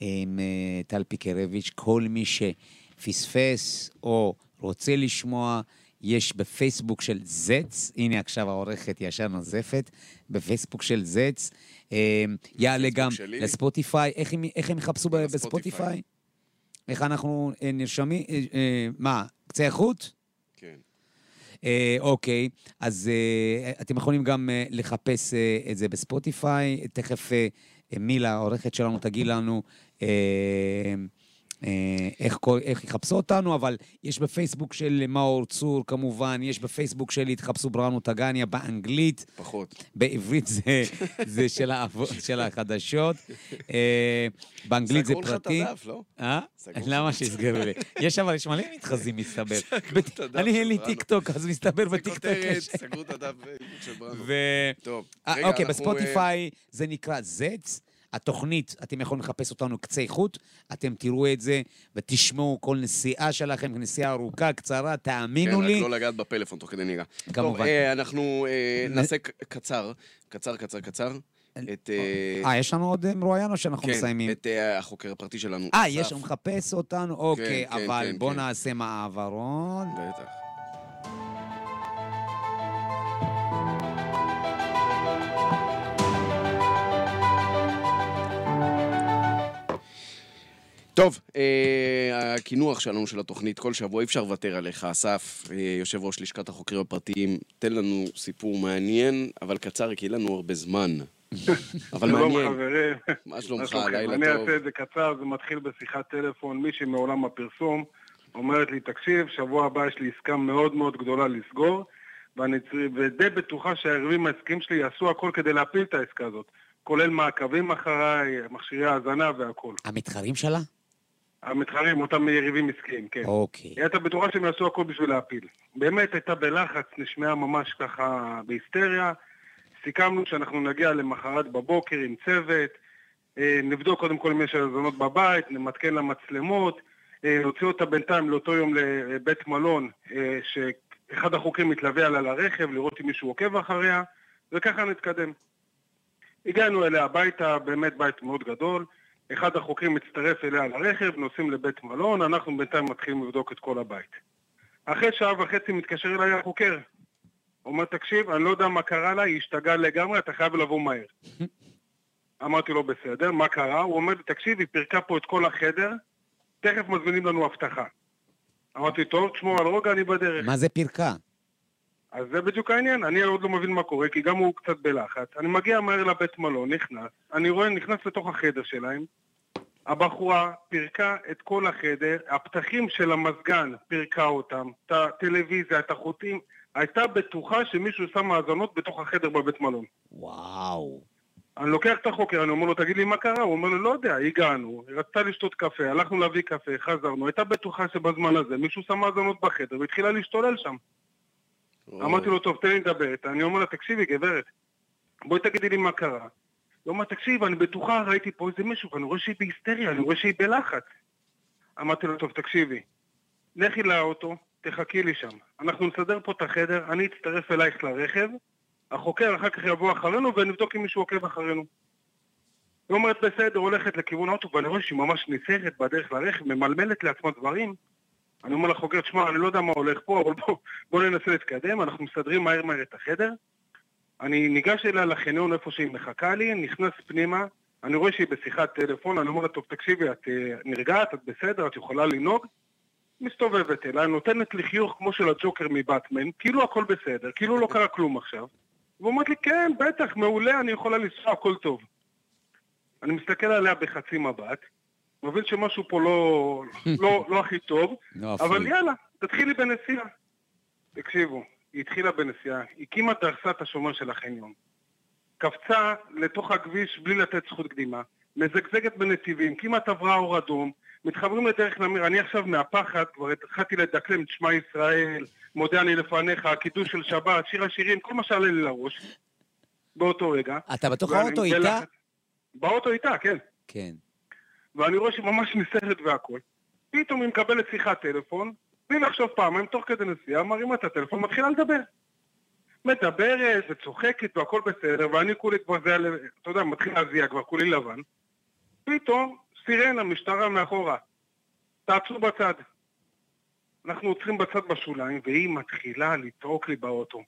עם אה, טל פיקרביץ'. כל מי שפספס או רוצה לשמוע, יש בפייסבוק של זץ, הנה עכשיו העורכת ישר נוזפת, בפייסבוק של זץ. אה, יעלה גם שלי. לספוטיפיי. איך הם, איך הם יחפשו בספוטיפיי. איך אנחנו אה, נרשמים? מה, קצה איכות? אה, אוקיי, אז אה, אתם יכולים גם אה, לחפש את זה בספוטיפיי. תכף מילה, העורכת שלנו, תגיד לנו איך, כל- איך יחפשו אותנו, אבל יש בפייסבוק של מאור צור, כמובן, יש בפייסבוק שלי, תחפשו בראנו טגניה באנגלית. פחות. בעברית זה, זה של, העבוד, של החדשות, אה, באנגלית זה סגרו לך את פרטי. הדף, לא? אה? למה שיסגרו לי? יש אבל, יש מלא מתחזים מסתבר. סגרו את הדף אני אין לי של בראנו. טיק טוק, אז מסתבר זה בטיק טוק כותרת, יש. סגרו את הדף של בראנו. טוב. אה, אוקיי, בספוטיפיי זה נקרא זץ. התוכנית, אתם יכולים לחפש אותנו קצה איכות, אתם תראו את זה ותשמעו כל נסיעה שלכם, נסיעה ארוכה, קצרה, אה, תאמינו כן, לי. רק לא לגעת בפלאפון תוך כדי נהיגה. כמובן. טוב, אה, אנחנו אה, נ- נעשה ק- קצר, קצר, קצר, קצר. את... אה, אה, יש לנו עוד אה, מרואיין או שאנחנו כן, מסיימים? את אה, החוקר הפרטי שלנו. אה. יש, הוא מחפש אותנו? אוקיי, כן, אבל כן, בואו כן. נעשה מעברון. בטח. טוב, אה, הקינוח שלנו של התוכנית כל שבוע, אי אפשר לוותר עליך. אסף, אה, יושב ראש לשכת החוקרים הפרטיים, תן לנו סיפור מעניין, אבל קצר, כי אין לנו הרבה זמן. אבל שלום מעניין. חברים. מה שלומך? לילה אני טוב. אעשה את זה קצר, זה מתחיל בשיחת טלפון. מישהי מעולם הפרסום אומרת לי, תקשיב, שבוע הבא יש לי עסקה מאוד מאוד גדולה לסגור, ואני ודי בטוחה שהיריבים העסקיים שלי יעשו הכל כדי להפיל את העסקה הזאת, כולל מעקבים אחריי, מכשירי האזנה והכל. המתחרים שלה? המתחרים, אותם יריבים עסקיים, כן. אוקיי. היא הייתה בטוחה שהם יעשו הכל בשביל להפיל. באמת הייתה בלחץ, נשמעה ממש ככה בהיסטריה. סיכמנו שאנחנו נגיע למחרת בבוקר עם צוות, אה, נבדוק קודם כל אם יש האזנות בבית, נמתקן למצלמות, אה, נוציא אותה בינתיים לאותו יום לבית מלון, אה, שאחד החוקרים מתלווה עליה לרכב, לראות אם מישהו עוקב אחריה, וככה נתקדם. הגענו אליה הביתה, באמת בית מאוד גדול. אחד החוקרים מצטרף אליה לרכב, נוסעים לבית מלון, אנחנו בינתיים מתחילים לבדוק את כל הבית. אחרי שעה וחצי מתקשר אליי החוקר. אומר, תקשיב, אני לא יודע מה קרה לה, היא השתגעה לגמרי, אתה חייב לבוא מהר. אמרתי לו, בסדר, מה קרה? הוא אומר לי, תקשיב, היא פירקה פה את כל החדר, תכף מזמינים לנו אבטחה. אמרתי, טוב, תשמור על רוגע, אני בדרך. מה זה פרקה? אז זה בדיוק העניין, אני עוד לא מבין מה קורה, כי גם הוא קצת בלחץ. אני מגיע מהר לבית מלון, נכנס, אני רואה, נכנס לתוך החדר שלהם, הבחורה פירקה את כל החדר, הפתחים של המזגן פירקה אותם, את הטלוויזיה, את החוטים, הייתה בטוחה שמישהו שם האזנות בתוך החדר בבית מלון. וואו. אני לוקח את החוקר, אני אומר לו, תגיד לי מה קרה? הוא אומר לי, לא יודע, הגענו, היא רצתה לשתות קפה, הלכנו להביא קפה, חזרנו, הייתה בטוחה שבזמן הזה מישהו שם האזנות בחדר והתחילה להשתולל שם. אמרתי לו, טוב, תן לי לדבר. אני אומר לה, תקשיבי, גברת, בואי תגידי לי מה קרה. היא אומרת, תקשיב, אני בטוחה, ראיתי פה איזה מישהו, ואני רואה שהיא בהיסטריה, אני רואה שהיא בלחץ. אמרתי לו, טוב, תקשיבי, לכי לאוטו, תחכי לי שם. אנחנו נסדר פה את החדר, אני אצטרף אלייך לרכב, החוקר אחר כך יבוא אחרינו ונבדוק אם מישהו עוקב אחרינו. היא אומרת, בסדר, הולכת לכיוון האוטו, ואני רואה שהיא ממש ניסרת בדרך לרכב, ממלמלת לעצמה דברים. אני אומר לחוקר, תשמע, אני לא יודע מה הולך פה, אבל בוא, בוא ננסה להתקדם, אנחנו מסדרים מהר מהר את החדר. אני ניגש אליה לחניון איפה שהיא מחכה לי, נכנס פנימה, אני רואה שהיא בשיחת טלפון, אני אומר לה, טוב, תקשיבי, את אה, נרגעת, את בסדר, את יכולה לנהוג? מסתובבת אליי, נותנת לי חיוך כמו של הג'וקר מבטמן, כאילו הכל בסדר, כאילו לא קרה כלום עכשיו. ואומרת לי, כן, בטח, מעולה, אני יכולה לנסוע, הכל טוב. אני מסתכל עליה בחצי מבט, מבין שמשהו פה לא, לא, לא הכי טוב, לא אבל. יאללה, תתחילי בנסיעה. תקשיבו, היא התחילה בנסיעה, הקימה דרסה את השומר של החניון. קפצה לתוך הכביש בלי לתת זכות קדימה, מזגזגת בנתיבים, כמעט עברה אור אדום, מתחברים לדרך נמיר, אני עכשיו מהפחד, כבר התחלתי לדקלם את שמע ישראל, מודה אני לפניך, קידוש של שבת, שיר השירים, כל מה שעלה לי לראש, באותו רגע. אתה בתוך האוטו. איתה? באוטו איתה, כן. כן. ואני רואה שהיא ממש נסערת והכל. פתאום היא מקבלת שיחת טלפון, בלי לחשוב פעמיים, תוך כדי נסיעה, מרימה את הטלפון, מתחילה לדבר. מדברת וצוחקת והכל בסדר, ואני כולי כבר זה, אתה יודע, מתחיל להזיע כבר, כולי לבן. פתאום, סירנה, משטרה מאחורה. תעצרו בצד. אנחנו עוצרים בצד בשוליים, והיא מתחילה לצעוק לי באוטו.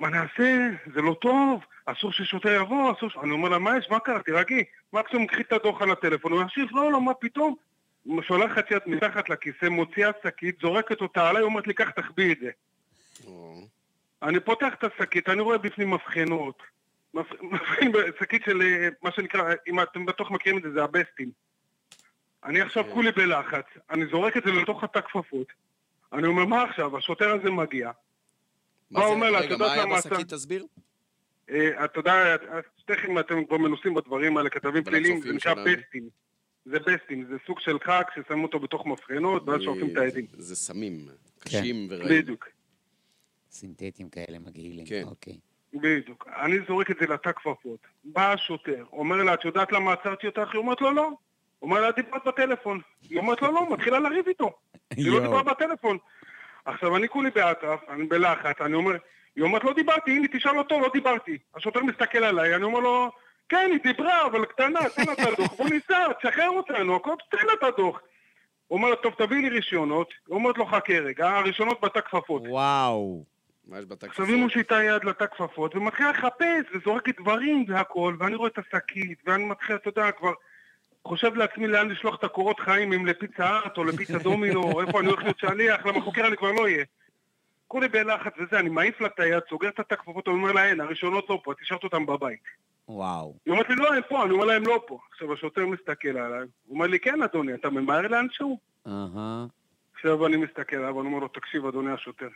מה נעשה? זה לא טוב, אסור ששוטר יבוא, אסור ש... אני אומר לה, מה יש? מה קרה? תירגעי. מקסימום קחי את הדוח על הטלפון. הוא ימשיך, לא, לא, מה פתאום? שולחת יד מתחת לכיסא, מוציאה שקית, זורקת אותה עליי, אומרת לי, קח, תחביא את זה. או, אני פותח את השקית, אני רואה בפנים מבחנות. מבח- מבחין בשקית של אה, מה שנקרא, אם אתם בטוח מכירים את זה, זה הבסטים. אני עכשיו כן. כולי בלחץ, אני זורק את זה לתוך התא כפפות. אני אומר, מה עכשיו? השוטר הזה מגיע. מה זה- אומר רגע, מה היה בשקית? תסביר. אה, אתה יודע, שתיכם אתם כבר מנוסים בדברים האלה, כתבים פליליים, זה נקרא. בסטים. זה בסטים, זה סוג של חג ששמים אותו בתוך מבחנות, ואז שורפים את העדים. זה סמים, כן. קשים ורעים. בדיוק, סינתטיים כאלה מגעילים. כן. אוקיי. בדיוק. אני זורק את זה לתא כפפות. בא השוטר, אומר לה, את יודעת למה עצרתי אותך? היא אומרת לו, לא. הוא אומר לה, דיברת בטלפון. היא אומרת לו, לא, מתחילה לריב איתו. היא לא. דיברה בטלפון. עכשיו, אני כולי באטרף, אני בלחץ, אני אומר, היא אומרת, לא דיברתי, הנה, תשאל אותו, לא דיברתי. השוטר מסתכל עליי, אני אומר לו, כן, היא דיברה, אבל קטנה, תן לה את הדוח, בוא ניסע, תשחרר אותנו, הכל, תן לה את הדוח. הוא אומר לה, טוב, תביא לי רישיונות. היא אומרת לו, חכה רגע, הרישיונות בתא כפפות. וואו. מה יש בתא עכשיו היא מושיטה יד לתא כפפות ומתחילה לחפש וזורקת דברים והכל ואני רואה את השקית ואני מתחיל, אתה יודע, כבר חושב לעצמי לאן לשלוח את הקורות חיים אם לפיצה הארט או לפיצה דומינו או איפה אני הולך להיות שליח, למה חוקר אני כבר לא אהיה. כולי בלחץ וזה, אני מעיף לה את היד, סוגר את התא כפפות, אני אומר לה, אין, הראשונות לא פה, את השארת אותם בבית. וואו. היא אומרת לי, לא, הם פה, אני אומר לה, הם לא פה. עכשיו השוטר מסתכל עליי, הוא אומר לי, כן, אדוני, אתה ממהר לאנשהו? אהה. עכשיו אני מסתכל עליו ואני אומר לו, תקשיב, אדוני השוטר,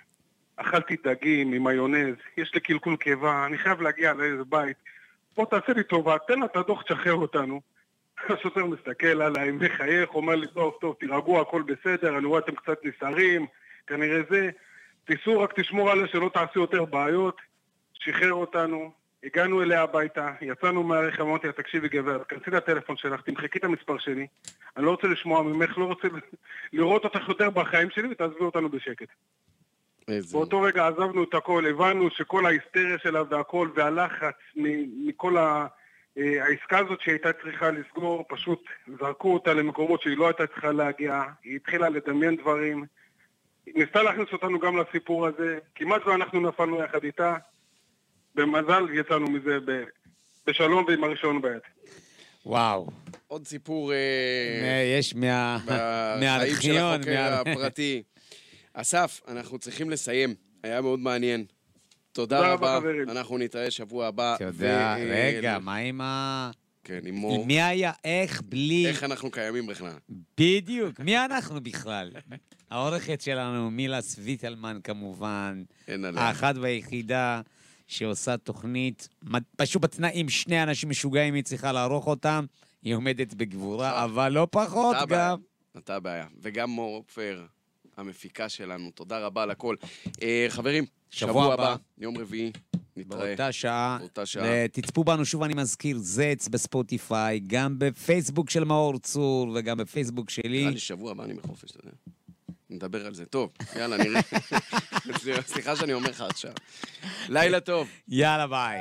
אכלתי דגים עם מיונז, יש לי קלקול קיבה, אני חייב להגיע לאיזה בית. בוא תעשה לי טובה, תן לה את הדוח, תשחרר אותנו. השוטר מסתכל עליי, מחייך, אומר לי, טוב, טוב, תירגעו, הכל בסדר, אני רואה אתם קצת נסערים, כנראה זה. תיסעו, רק תשמור עליה שלא תעשו יותר בעיות. שחרר אותנו, הגענו אליה הביתה, יצאנו מהרכב, אמרתי לה, תקשיבי גברת, כנסי לטלפון שלך, תמחקי את המספר שלי, אני לא רוצה לשמוע ממך, לא רוצה לראות אותך יותר בחיים שלי ותעזבי אותנו בשקט. איזה... באותו רגע עזבנו את הכל, הבנו שכל ההיסטריה שלה והכל, והלחץ מכל ה... אה, העסקה הזאת שהיא הייתה צריכה לסגור, פשוט זרקו אותה למקומות שהיא לא הייתה צריכה להגיע, היא התחילה לדמיין דברים, היא ניסתה להכניס אותנו גם לסיפור הזה, כמעט ואנחנו נפלנו יחד איתה, במזל יצאנו מזה ב... בשלום ועם הראשון ביד. וואו. עוד סיפור אה, יש מה... בחיים של מהארכיון. החוקר הפרטי. אסף, אנחנו צריכים לסיים. היה מאוד מעניין. תודה תודה רבה. חברים. אנחנו נתראה שבוע הבא. תודה. רגע, מה עם ה... כן, עם מור. מי היה? איך בלי... איך אנחנו קיימים בכלל? בדיוק. מי אנחנו בכלל? העורכת שלנו, מילה סוויטלמן כמובן, אין עליה. האחת והיחידה שעושה תוכנית, פשוט בתנאים, שני אנשים משוגעים, היא צריכה לערוך אותם, היא עומדת בגבורה, אבל לא פחות. גם. אתה הבעיה. וגם מור אופר, המפיקה שלנו, תודה רבה על הכל. אה, חברים, שבוע שבוע הבא. יום רביעי, נתראה. באותה שעה. באותה שעה. ותצפו בנו, שוב אני מזכיר, זץ בספוטיפיי, גם בפייסבוק של מאור צור וגם בפייסבוק שלי. נראה לי שבוע הבא אני בחופש, אתה יודע. נדבר על זה. טוב, יאללה, נראה. סליחה שאני אומר לך עכשיו. לילה טוב. יאללה, ביי.